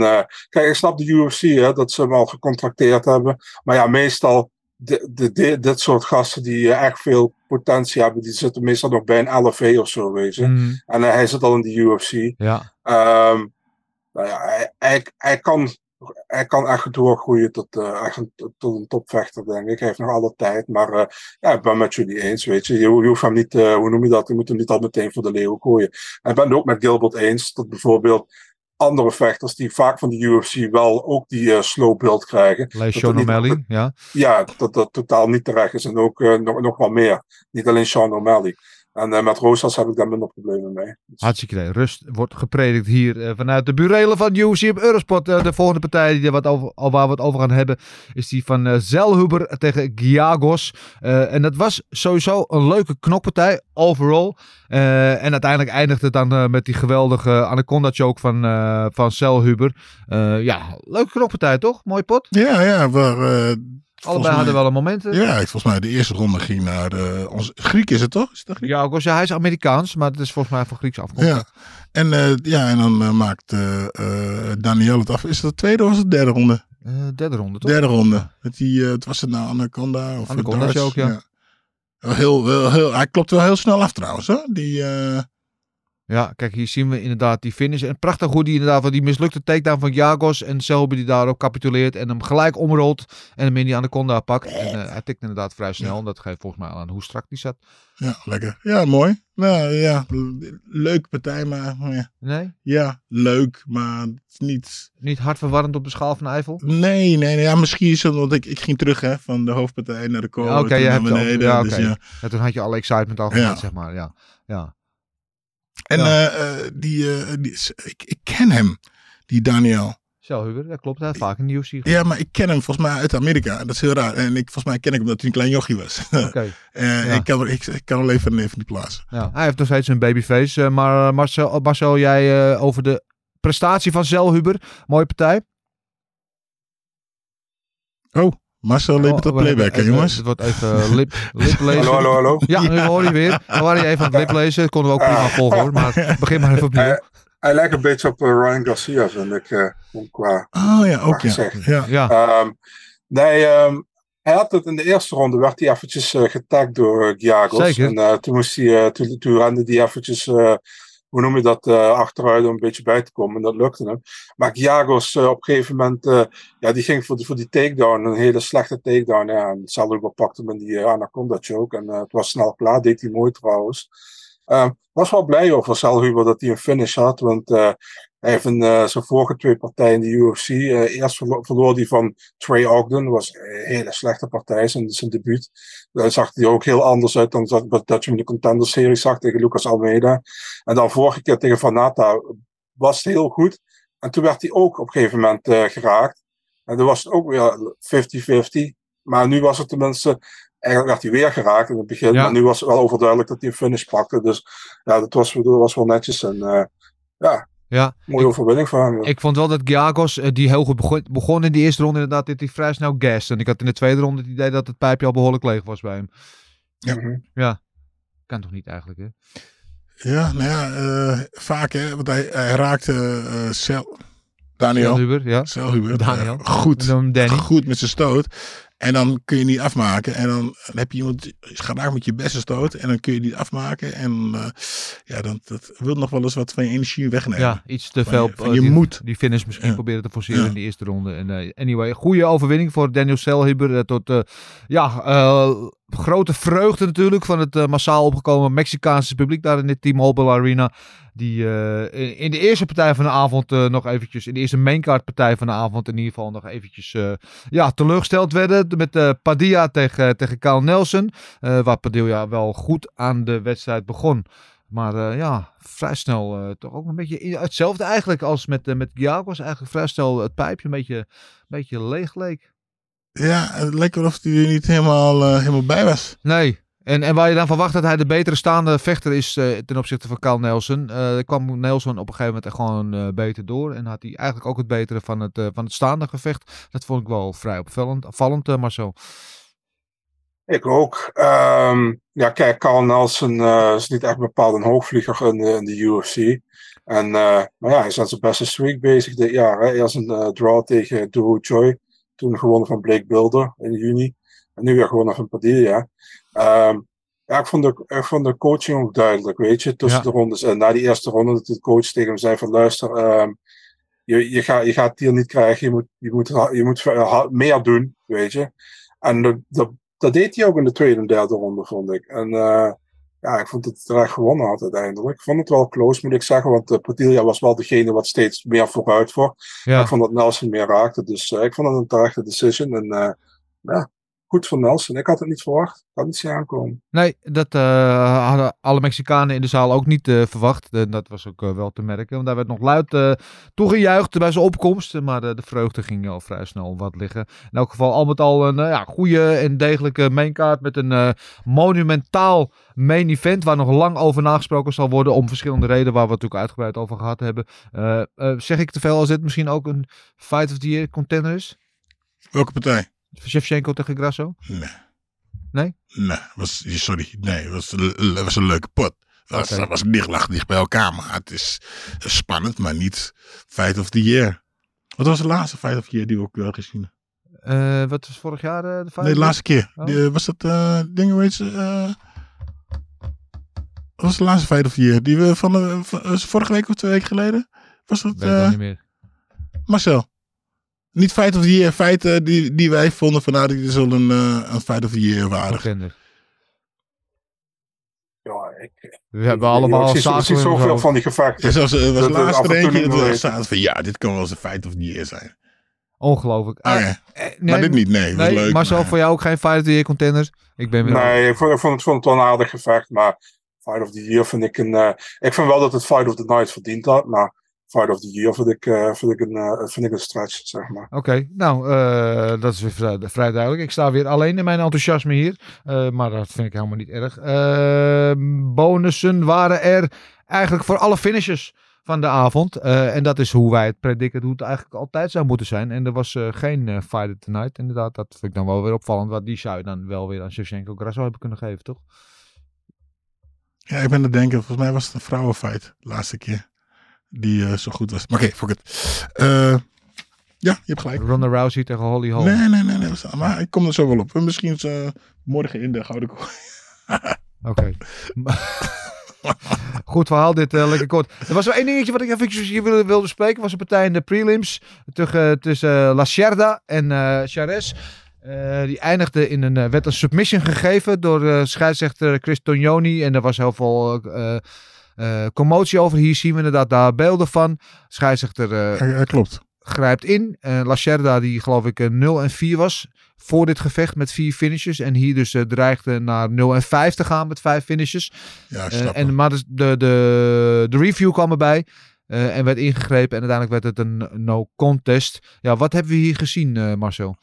kijk, ik snap de UFC hè, dat ze hem al gecontracteerd hebben. Maar ja, meestal de, de, de- dit soort gasten die echt veel potentie hebben, die zitten meestal nog bij een LFA of zo, je. Mhm, En hij zit al in de UFC. ja. Ehm, nou ja, hij, hij, hij, kan, hij kan echt doorgroeien tot, eh, echt een, tot een topvechter, denk ik. Hij heeft nog alle tijd. Maar eh, ja, ik ben met jullie eens, weet je. Je, hoeft hem niet, eh, hoe noem je dat? Je moet hem niet al meteen voor de leeuw gooien. En ik ben het ook met Gilbert eens dat bijvoorbeeld andere vechters die vaak van de UFC wel ook die eh, slow build krijgen. Dat Sean O'Malley, ja. Ja, dat dat totaal niet terecht is. En ook nog, nog wel meer. Niet alleen Sean O'Malley. En eh, met Rosas heb ik daar minder problemen mee. Dus- Hartstikke idee. Rust wordt gepredikt hier eh, vanuit de burelen van UFC op Eurosport. Eh, de volgende partij die er wat over, al waar we het over gaan hebben is die van Zelhuber tegen Giagos. Eh, en dat was sowieso een leuke knokpartij overall. Eh, en uiteindelijk eindigde het dan met die geweldige anaconda choke van, eh van Zelhuber. Eh, ja, leuke knokpartij toch? Mooi pot. Ja, ja, waar, Allebei hadden wel een moment. Ja, volgens mij de eerste ronde ging naar eh ons Griek is het toch? Is het een Griek? Giagos, ja, hij is Amerikaans, maar het is volgens mij van Grieks afkomst. Ja. En, eh, ja, en dan eh, maakt Daniel het af. Is dat de tweede of was het de derde ronde? Derde ronde toch? Derde ronde. Met die, het was het nou Anaconda? Of Anaconda choke, ja. Wel Heel, wel heel, hij klopt wel heel snel af trouwens. Hè? Die, Ja, kijk, hier zien we inderdaad die finish. En prachtig hoe die inderdaad, van die mislukte takedown van Jagos. En Selby die daarop capituleert en hem gelijk omrolt. En hem in die anaconda pakt. En eh, hij tikt inderdaad vrij snel. En dat geeft volgens mij aan hoe strak die zat. ja, lekker. Ja, mooi. Nou, ja, l- leuke partij, maar ja, Nee? ja, leuk, maar niet... Niet hartverwarrend op de schaal van Eiffel? Nee, nee, nee. Ja, misschien is het omdat ik, ik ging terug hè, van de hoofdpartij naar de kool. Ja, oké, naar al- beneden. ja, dus oké. ja. Toen had je alle excitement al gehad, zeg maar. Ja, ja. En Ja. eh, eh, die, die is- ik, ik ken hem, die Daniel. Zelhuber, dat klopt. Hij vaak in de UFC gedaan. Ja, maar ik ken hem volgens mij uit Amerika. Dat is heel raar. En ik, volgens mij ken ik hem omdat hij een klein jochie was. (laughs) Oké. Ja. ik, kan, ik, ik kan wel even, even niet plaatsen. Ja, hij heeft nog steeds een babyface. maar Marcel, Marcel jij over de prestatie van Zelhuber. Mooie partij. Oh, Marcel levert op Oh, we hebben playback, hè, jongens? Het wordt even lip, lip lezen. Hallo, hallo, hallo. Ja, nu hoor je weer. We waren je even aan het lip lezen. Dat konden we ook prima volgen hoor. Maar begin maar even opnieuw. Hij lijkt een beetje op eh, Ryan Garcia, vind ik. eh, qua, Oh ja, ook ja. ja. Ja, Ehm, nee, ehm, hij had het in de eerste ronde, werd hij eventjes eh, getagd door uh, Giagos. Zeker. En eh, toen, moest hij, eh, toen, toen rende hij eventjes, eh, hoe noem je dat, eh, achteruit om een beetje bij te komen. En dat lukte hem. Maar Giagos eh, op een gegeven moment, eh, ja, die ging voor, die- voor die takedown, een hele slechte takedown. Ja, en Saldigo pakte in die Anaconda choke. En het was snel klaar, deed hij mooi trouwens. Ehm, was wel blij over Salhuber dat hij een finish had, want hij heeft in eh, zijn vorige twee partijen in de UFC, eh, eerst verlo- verloor hij van Trey Ogden, dat was een hele slechte partij, zijn, zijn debuut. Daar zag hij ook heel anders uit dan dat, dat je hem in de contender serie zag tegen Lucas Almeida. En dan vorige keer tegen Vanata was het heel goed. En toen werd hij ook op een gegeven moment eh, geraakt. En toen was het ook weer 50-50. Maar nu was het tenminste, eigenlijk werd hij weer geraakt in het begin. Ja. Maar nu was het wel overduidelijk dat hij een finish pakte. Dus ja, dat was, dat was wel netjes. En eh, ja, ja. mooie overwinning voor hem. ja. Ik vond wel dat Giagos, eh, die heel goed begon, begon in die eerste ronde, inderdaad, dit hij vrij snel gas. En ik had in de tweede ronde het idee dat het pijpje al behoorlijk leeg was bij hem. Mhm. Ja, kan toch niet eigenlijk, hè? Ja, nou ja, eh, vaak hè, want hij, hij raakte eh Cel, Daniel, Huber, ja. Celhuber, Daniel. eh, goed, Dan Danny. goed met zijn stoot. En dan kun je niet afmaken. En dan, heb je iemand is geraakt met je beste stoot. En dan kun je die afmaken. En eh, ja, dan, dat wil nog wel eens wat van je energie wegnemen. Ja, iets te Van veel. je- van eh, je die, moed. Die finish misschien Ja. proberen te forceren Ja. in de eerste ronde. En, eh, anyway, goede overwinning voor Daniel Selhibber. tot eh, ja, grote vreugde natuurlijk van het eh, massaal opgekomen Mexicaanse publiek daar in dit T-Mobile Arena. Die eh, in- de eerste partij van de avond eh, nog eventjes, in de eerste maincard partij van de avond in ieder geval nog eventjes ja, teleurgesteld werden. Met Padilla tegen, tegen Kyle Nelson. waar Padilla wel goed aan de wedstrijd begon. Maar ja, vrij snel toch ook een beetje hetzelfde eigenlijk als met, eh met Giagos. Eigenlijk vrij snel het pijpje een beetje, een beetje leeg leek. Ja, het leek wel of hij er niet helemaal, eh, helemaal bij was. Nee. En, en waar je dan verwacht dat hij de betere staande vechter is eh, ten opzichte van Carl Nelson. eh, kwam Nelson op een gegeven moment er gewoon eh, beter door. En had hij eigenlijk ook het betere van het, eh, van het staande gevecht. Dat vond ik wel vrij opvallend, opvallend Marcel. Ik ook. Ehm, ja, kijk, Carl Nelson eh, is niet echt bepaald een hoogvlieger in de, in de UFC. En, eh, maar ja, hij is aan zijn beste streak bezig dit jaar. Hè. Eerst een draw tegen Duru Choi. Toen gewonnen van Blake Builder in juni. En nu weer gewonnen van Padilla. Ehm, ja, ik vond, de, ik vond de coaching ook duidelijk, weet je. Tussen Ja. de rondes. En na die eerste ronde dat de coach tegen hem zei van luister... ehm, je, je, gaat, je gaat het hier niet krijgen. Je moet, je moet, je moet ha- meer doen, weet je. En dat, dat, dat deed hij ook in de tweede en derde ronde, vond ik. En eh, ja, ik vond dat hij terecht gewonnen had uiteindelijk. Ik vond het wel close, moet ik zeggen. Want uh, Padilla was wel degene wat steeds meer vooruit voor. Ja. Ik vond dat Nelson meer raakte. Dus eh, ik vond het een terechte decision. En eh, ja, goed voor Nelson. Ik had het niet verwacht. Ik had niet zien aankomen. Nee, dat eh, hadden alle Mexicanen in de zaal ook niet eh, verwacht. En dat was ook eh, wel te merken. Want daar werd nog luid eh, toegejuicht bij zijn opkomst. Maar de, de vreugde ging al vrij snel wat liggen. In elk geval al met al een ja, goede en degelijke mainkaart. Met een eh, monumentaal main event. Waar nog lang over nagesproken zal worden. Om verschillende redenen waar we het natuurlijk uitgebreid over gehad hebben. Eh, eh, zeg ik te veel als dit misschien ook een Fight of the Year contender is? Welke partij? Shevchenko tegen Grasso? Nee. Nee? Nee, was, sorry. Nee, het was, was een leuke pot. Het was, was dicht, lag dicht bij elkaar. Maar het is spannend, maar niet Fight of the Year. Wat was de laatste Fight of the Year die we ook wel gezien hebben? Eh, wat was vorig jaar eh, de Fight? Nee, de laatste keer. Oh. Die, eh, was dat eh ding, weet je? eh, wat was de laatste Fight of the Year? Die we van, vorige week of twee weken geleden? Was dat Weet ik eh, niet meer. Marcel? Niet Fight of the Year, feiten die, die wij vonden van nou, dit is wel een, eh, een Fight of the Year waardig. Contender. Ja, ik, We hebben allemaal ik zie, ik zie zoveel van die gevechten. Ja, zoals, eh, was laatste toe eentje dat er staat van ja, dit kan wel eens een Fight of the Year zijn. Ongelooflijk. Oké. Eh, eh, maar dit niet, nee. Nee, leuk. Marcel, maar- voor jou ook geen Fight of the Year contenders? Ik ben weer... Nee, ik vond, ik vond het, vond het wel een aardig gevecht, maar Fight of the Year vind ik een... eh, ik vind wel dat het Fight of the Night verdient had, maar Fight of the Year vind ik, eh, vind ik, een, eh, vind ik een stretch, zeg maar. Oké, nou, eh, dat is weer vrij, vrij duidelijk. Ik sta weer alleen in mijn enthousiasme hier. Eh, maar dat vind ik helemaal niet erg. Bonussen waren er eigenlijk voor alle finishes van de avond. Eh, en dat is hoe wij het prediken, hoe het eigenlijk altijd zou moeten zijn. En er was eh, geen eh Fight of the Night, inderdaad. Dat vind ik dan wel weer opvallend. Want die zou je dan wel weer aan Shevchenko Grasso hebben kunnen geven, toch? Ja, ik ben aan het denken, volgens mij was het een vrouwenfight de laatste keer. Die eh, zo goed was. Maar oké, fuck it. Eh, ja, je hebt gelijk. Ronda Rousey tegen Holly Holm. Nee, nee, nee, nee. Maar ik kom er zo wel op. Misschien is, eh, morgen in de Gouden Kooi. Oké. (laughs) Goed verhaal dit, lekker kort. Er was wel één dingetje wat ik even hier wilde, wilde bespreken. was een partij in de prelims tussen, tussen eh, La Cerda en eh Chares. Die eindigde in een, werd een submission gegeven door scheidsrechter Chris Tognoni. En er was heel veel eh, eh, commotie over. Hier zien we inderdaad daar beelden van. Scheidsrechter eh, Ja, klopt. grijpt in. Eh La Cerda, die geloof ik eh, 0 en 4 was voor dit gevecht met vier finishes. En hier dus eh, dreigde naar 0 en 5 te gaan met vijf finishes. Ja, Eh, snap en, maar de, de, de, de review kwam erbij. eh, en werd ingegrepen. En uiteindelijk werd het een no contest. Ja, wat hebben we hier gezien, eh, Marcel?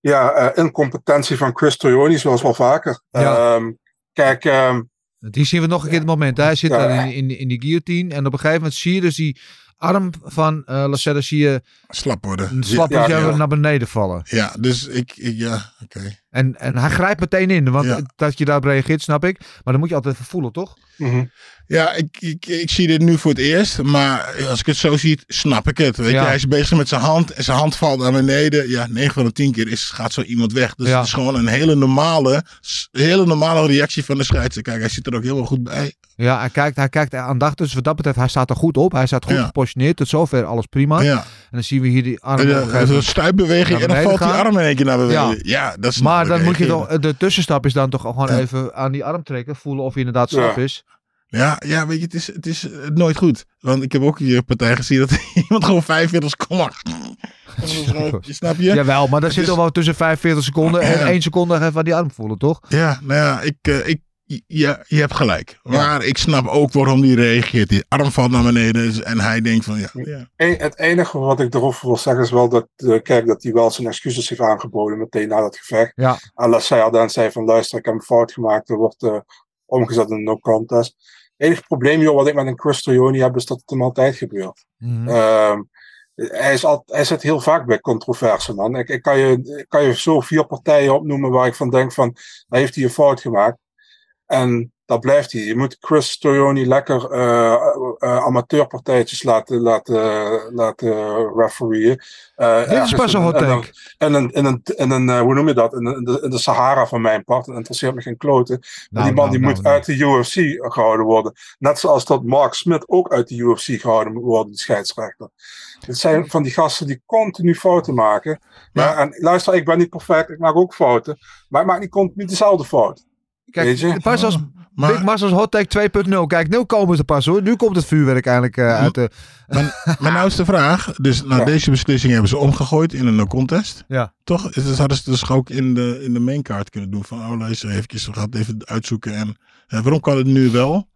Ja, eh, incompetentie van Chris Toyoni, zoals wel vaker. Ja. Ehm, kijk, ehm, Die zien we nog een keer het moment. Hij zit daar in, in, in die guillotine. En op een gegeven moment zie je dus die arm van eh La Cerda zie je Slap worden. slap Ja, ja. naar beneden vallen. Ja, dus ik, ik ja, oké. En, en hij grijpt meteen in. Want Ja. dat je daarop reageert, snap ik. Maar dan moet je altijd even voelen, toch? mhm. Ja, ik, ik, ik zie dit nu voor het eerst. Maar als ik het zo zie, snap ik het. Weet Ja. je, hij is bezig met zijn hand en zijn hand valt naar beneden. Ja, 9 van de 10 keer is, gaat zo iemand weg. Dus Ja. het is gewoon een hele normale, hele normale reactie van de scheidsrechter. Kijk, hij zit er ook heel goed bij. Ja, hij kijkt, hij kijkt aandachtig. Dus wat dat betreft, hij staat er goed op. Hij staat goed Ja. gepositioneerd. Tot zover alles prima. Ja. En dan zien we hier die arm. Een eh, Een stuipbeweging en dan valt die arm in één keer naar beneden. Ja. Ja, dat is Maar dan moet je toch, de tussenstap is dan toch gewoon Ja. even aan die arm trekken. Voelen of hij inderdaad slap Ja. is. Ja, ja, weet je, het is, het is eh, nooit goed. Want ik heb ook hier een partij gezien dat (laughs) iemand gewoon 45 seconden... (laughs) Je snap je? Jawel, maar daar zit is- toch wel tussen 45 seconden en Ja. 1 seconde even aan die arm voelen, toch? Ja, nou ja, ik, eh, ik, ja, je hebt gelijk. Maar ik snap ook waarom die reageert. Die arm valt naar beneden en hij denkt van ja. ja. E- het enige wat ik erover wil zeggen is wel dat, eh, kijk, dat hij wel zijn excuses heeft aangeboden meteen na dat gevecht. Ja. En Lacerda en zei van luister, ik heb een fout gemaakt, er wordt eh, omgezet in een no contest. Het enige probleem joh, wat ik met een Chris Toyoni heb, is dat het hem altijd gebeurt. Mhm. Ehm, hij, is al, hij zit heel vaak bij controverse, man. Ik, ik, kan je, ik kan je zo vier partijen opnoemen waar ik van denk van, hij heeft hij een fout gemaakt. En dat blijft hij. Je moet Chris Toyoni lekker eh, eh, amateurpartijtjes laten, laten, laten refereeën. Eh, Dit is pas een hot take. En een, in een, in een, eh, hoe noem je dat? In, de- in de, in de Sahara van mijn part. Dat interesseert me geen kloten. Maar Nou, die man nou, die nou, moet uit de UFC gehouden worden. Net zoals dat Mark Smith ook uit de UFC gehouden moet worden, die scheidsrechter. Het zijn van die gasten die continu fouten maken. Ja, en luister, ik ben niet perfect, ik maak ook fouten. Maar ik maak niet continu dezelfde fout. Weet je? Kijk, pas als Maar- Big Masters Hot Take 2.0. Kijk, nu komen ze pas hoor. Nu komt het vuurwerk eindelijk eh, uit de... Maar nou is de vraag. Dus na Ja. deze beslissing hebben ze omgegooid in een contest. Ja. Toch? Dus hadden ze dus ook in de, in de maincard kunnen doen. Van oh luister eventjes, we gaan het even uitzoeken. En eh, waarom kan het nu wel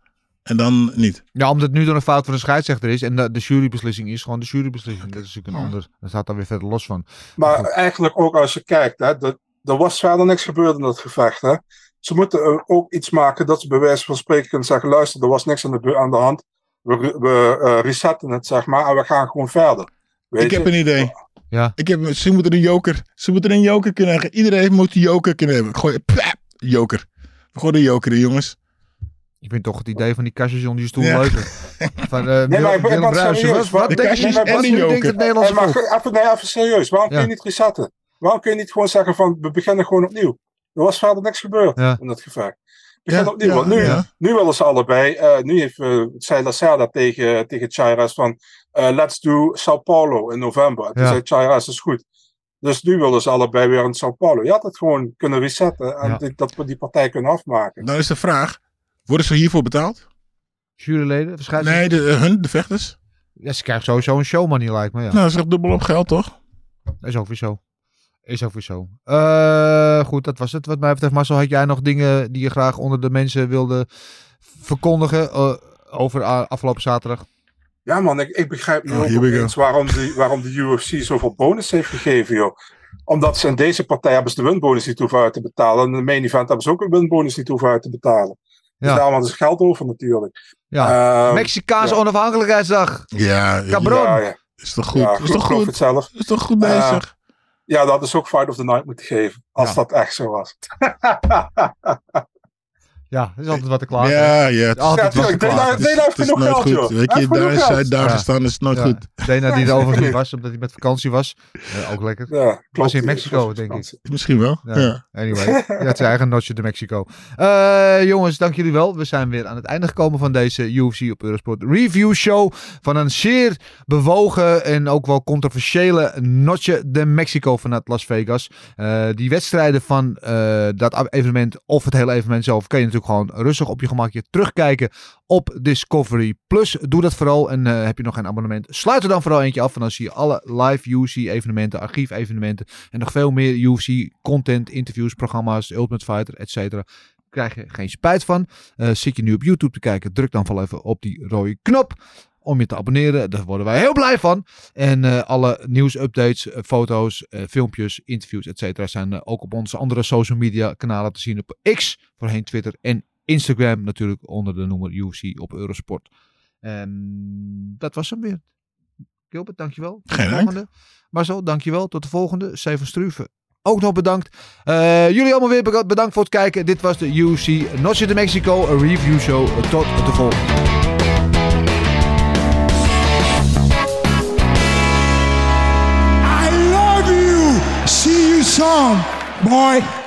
en dan niet? Ja, omdat het nu door een fout van de scheidsrechter is. En de, de jurybeslissing is gewoon de jurybeslissing. Dat is natuurlijk een ander. Dat staat daar weer verder los van. Maar Goed. eigenlijk ook als je kijkt, hè, dat, er was verder niks gebeurd in dat gevecht. Hè. Ze moeten ook iets maken dat ze bij wijze van spreken kunnen zeggen: luister, er was niks aan de, aan de hand. We, we eh, resetten het, zeg maar, en we gaan gewoon verder. Weet ik je? heb een idee. Ja. Ik heb, ze moeten een joker. Ze moeten een joker kunnen hebben. Iedereen moet een joker kunnen hebben. Gooi, pap, joker. We gooien een joker in, jongens. Ik vind toch het idee van die kastjes onder je stoel Ja. leuker. (laughs) Van, eh Nee, maar ik ben- serieus. Wat, wat De denk je, wat en die denkt joker. het Nederlandse Hey, maar even, nee, even serieus. Waarom kun je niet resetten? Waarom kun je niet gewoon zeggen van we beginnen gewoon opnieuw? Er was verder niks gebeurd Ja. in dat gevecht. Ja, opnieuw. nu, ja. nu willen ze allebei. eh, nu heeft uh, zei Lacerda tegen, tegen Chairas van eh, let's do Sao Paulo in november. En toen Ja. zei Chairas is goed. Dus nu willen ze allebei weer in Sao Paulo. Je had het gewoon kunnen resetten en dat we die partij kunnen afmaken. Dan is de vraag. Worden ze hiervoor betaald? Juryleden, verschijnen. Nee, de, hun, de vechters. Ja, ze krijgen sowieso een showmoney lijkt me. Ja. Nou, dat is echt dubbel op geld, toch? Is ook weer zo. Is weer zo. Eh, goed, dat was het. Wat mij betreft, Marcel, had jij nog dingen die je graag onder de mensen wilde verkondigen eh, over afgelopen zaterdag? Ja man, ik, ik begrijp nu Oh, ook opeens waarom, die, waarom de UFC zoveel bonus heeft gegeven, joh. Omdat ze in deze partij hebben ze de winbonus niet hoeven uit te betalen. En in de main event hebben ze ook een winbonus niet hoeven uit te betalen. Dus Ja. daar hadden ze geld over natuurlijk. Ja. Ehm, Mexicaanse ja. onafhankelijkheidsdag. Ja, Cabron. Ja, ja. is toch goed? ja, is toch goed? het zelf. Is toch goed bezig? Ja, dat is ook Fight of the Night moeten geven. Als Ja. dat echt zo was. (laughs) Ja, er is altijd wat te klagen. Ja, ja. het is- Altijd Ja, wat te klagen. Dana heeft het is genoeg nooit geld, goed. joh. Weet je, daar is hij daar Ja. gestaan, is het nooit Ja. goed. Dana die er overigens was, omdat hij met vakantie was. Eh, ook lekker. Ja, klopt. Was in Mexico, was denk ik. Misschien wel. Ja. Ja. Anyway, (laughs) had zijn eigen notje de Mexico. Eh, jongens, dank jullie wel. We zijn weer aan het einde gekomen van deze UFC op Eurosport review show. Van een zeer bewogen en ook wel controversiële notje de Mexico vanuit Las Vegas. Eh, die wedstrijden van eh, dat evenement of het hele evenement zelf kan je natuurlijk gewoon rustig op je gemakje terugkijken op Discovery Plus. Doe dat vooral en eh, heb je nog geen abonnement. Sluit er dan vooral eentje af en dan zie je alle live UFC evenementen, archief evenementen en nog veel meer UFC content, interviews, programma's, Ultimate Fighter, et cetera. Krijg je geen spijt van. Eh, zit je nu op YouTube te kijken, druk dan wel even op die rode knop om je te abonneren. Daar worden wij heel blij van. En eh, alle nieuwsupdates, eh, foto's, eh, filmpjes, interviews, et cetera zijn ook op onze andere social media kanalen te zien op X, voorheen Twitter en Instagram natuurlijk onder de noemer UFC op Eurosport. En dat was hem weer. Gilbert, dankjewel. Tot de Geen dank. volgende. Marcel, dankjewel. Tot de volgende. Steven Struve. Ook nog bedankt. Jullie allemaal weer bedankt voor het kijken. Dit was de UFC Noche de Mexico review show. Tot de volgende. on, boy.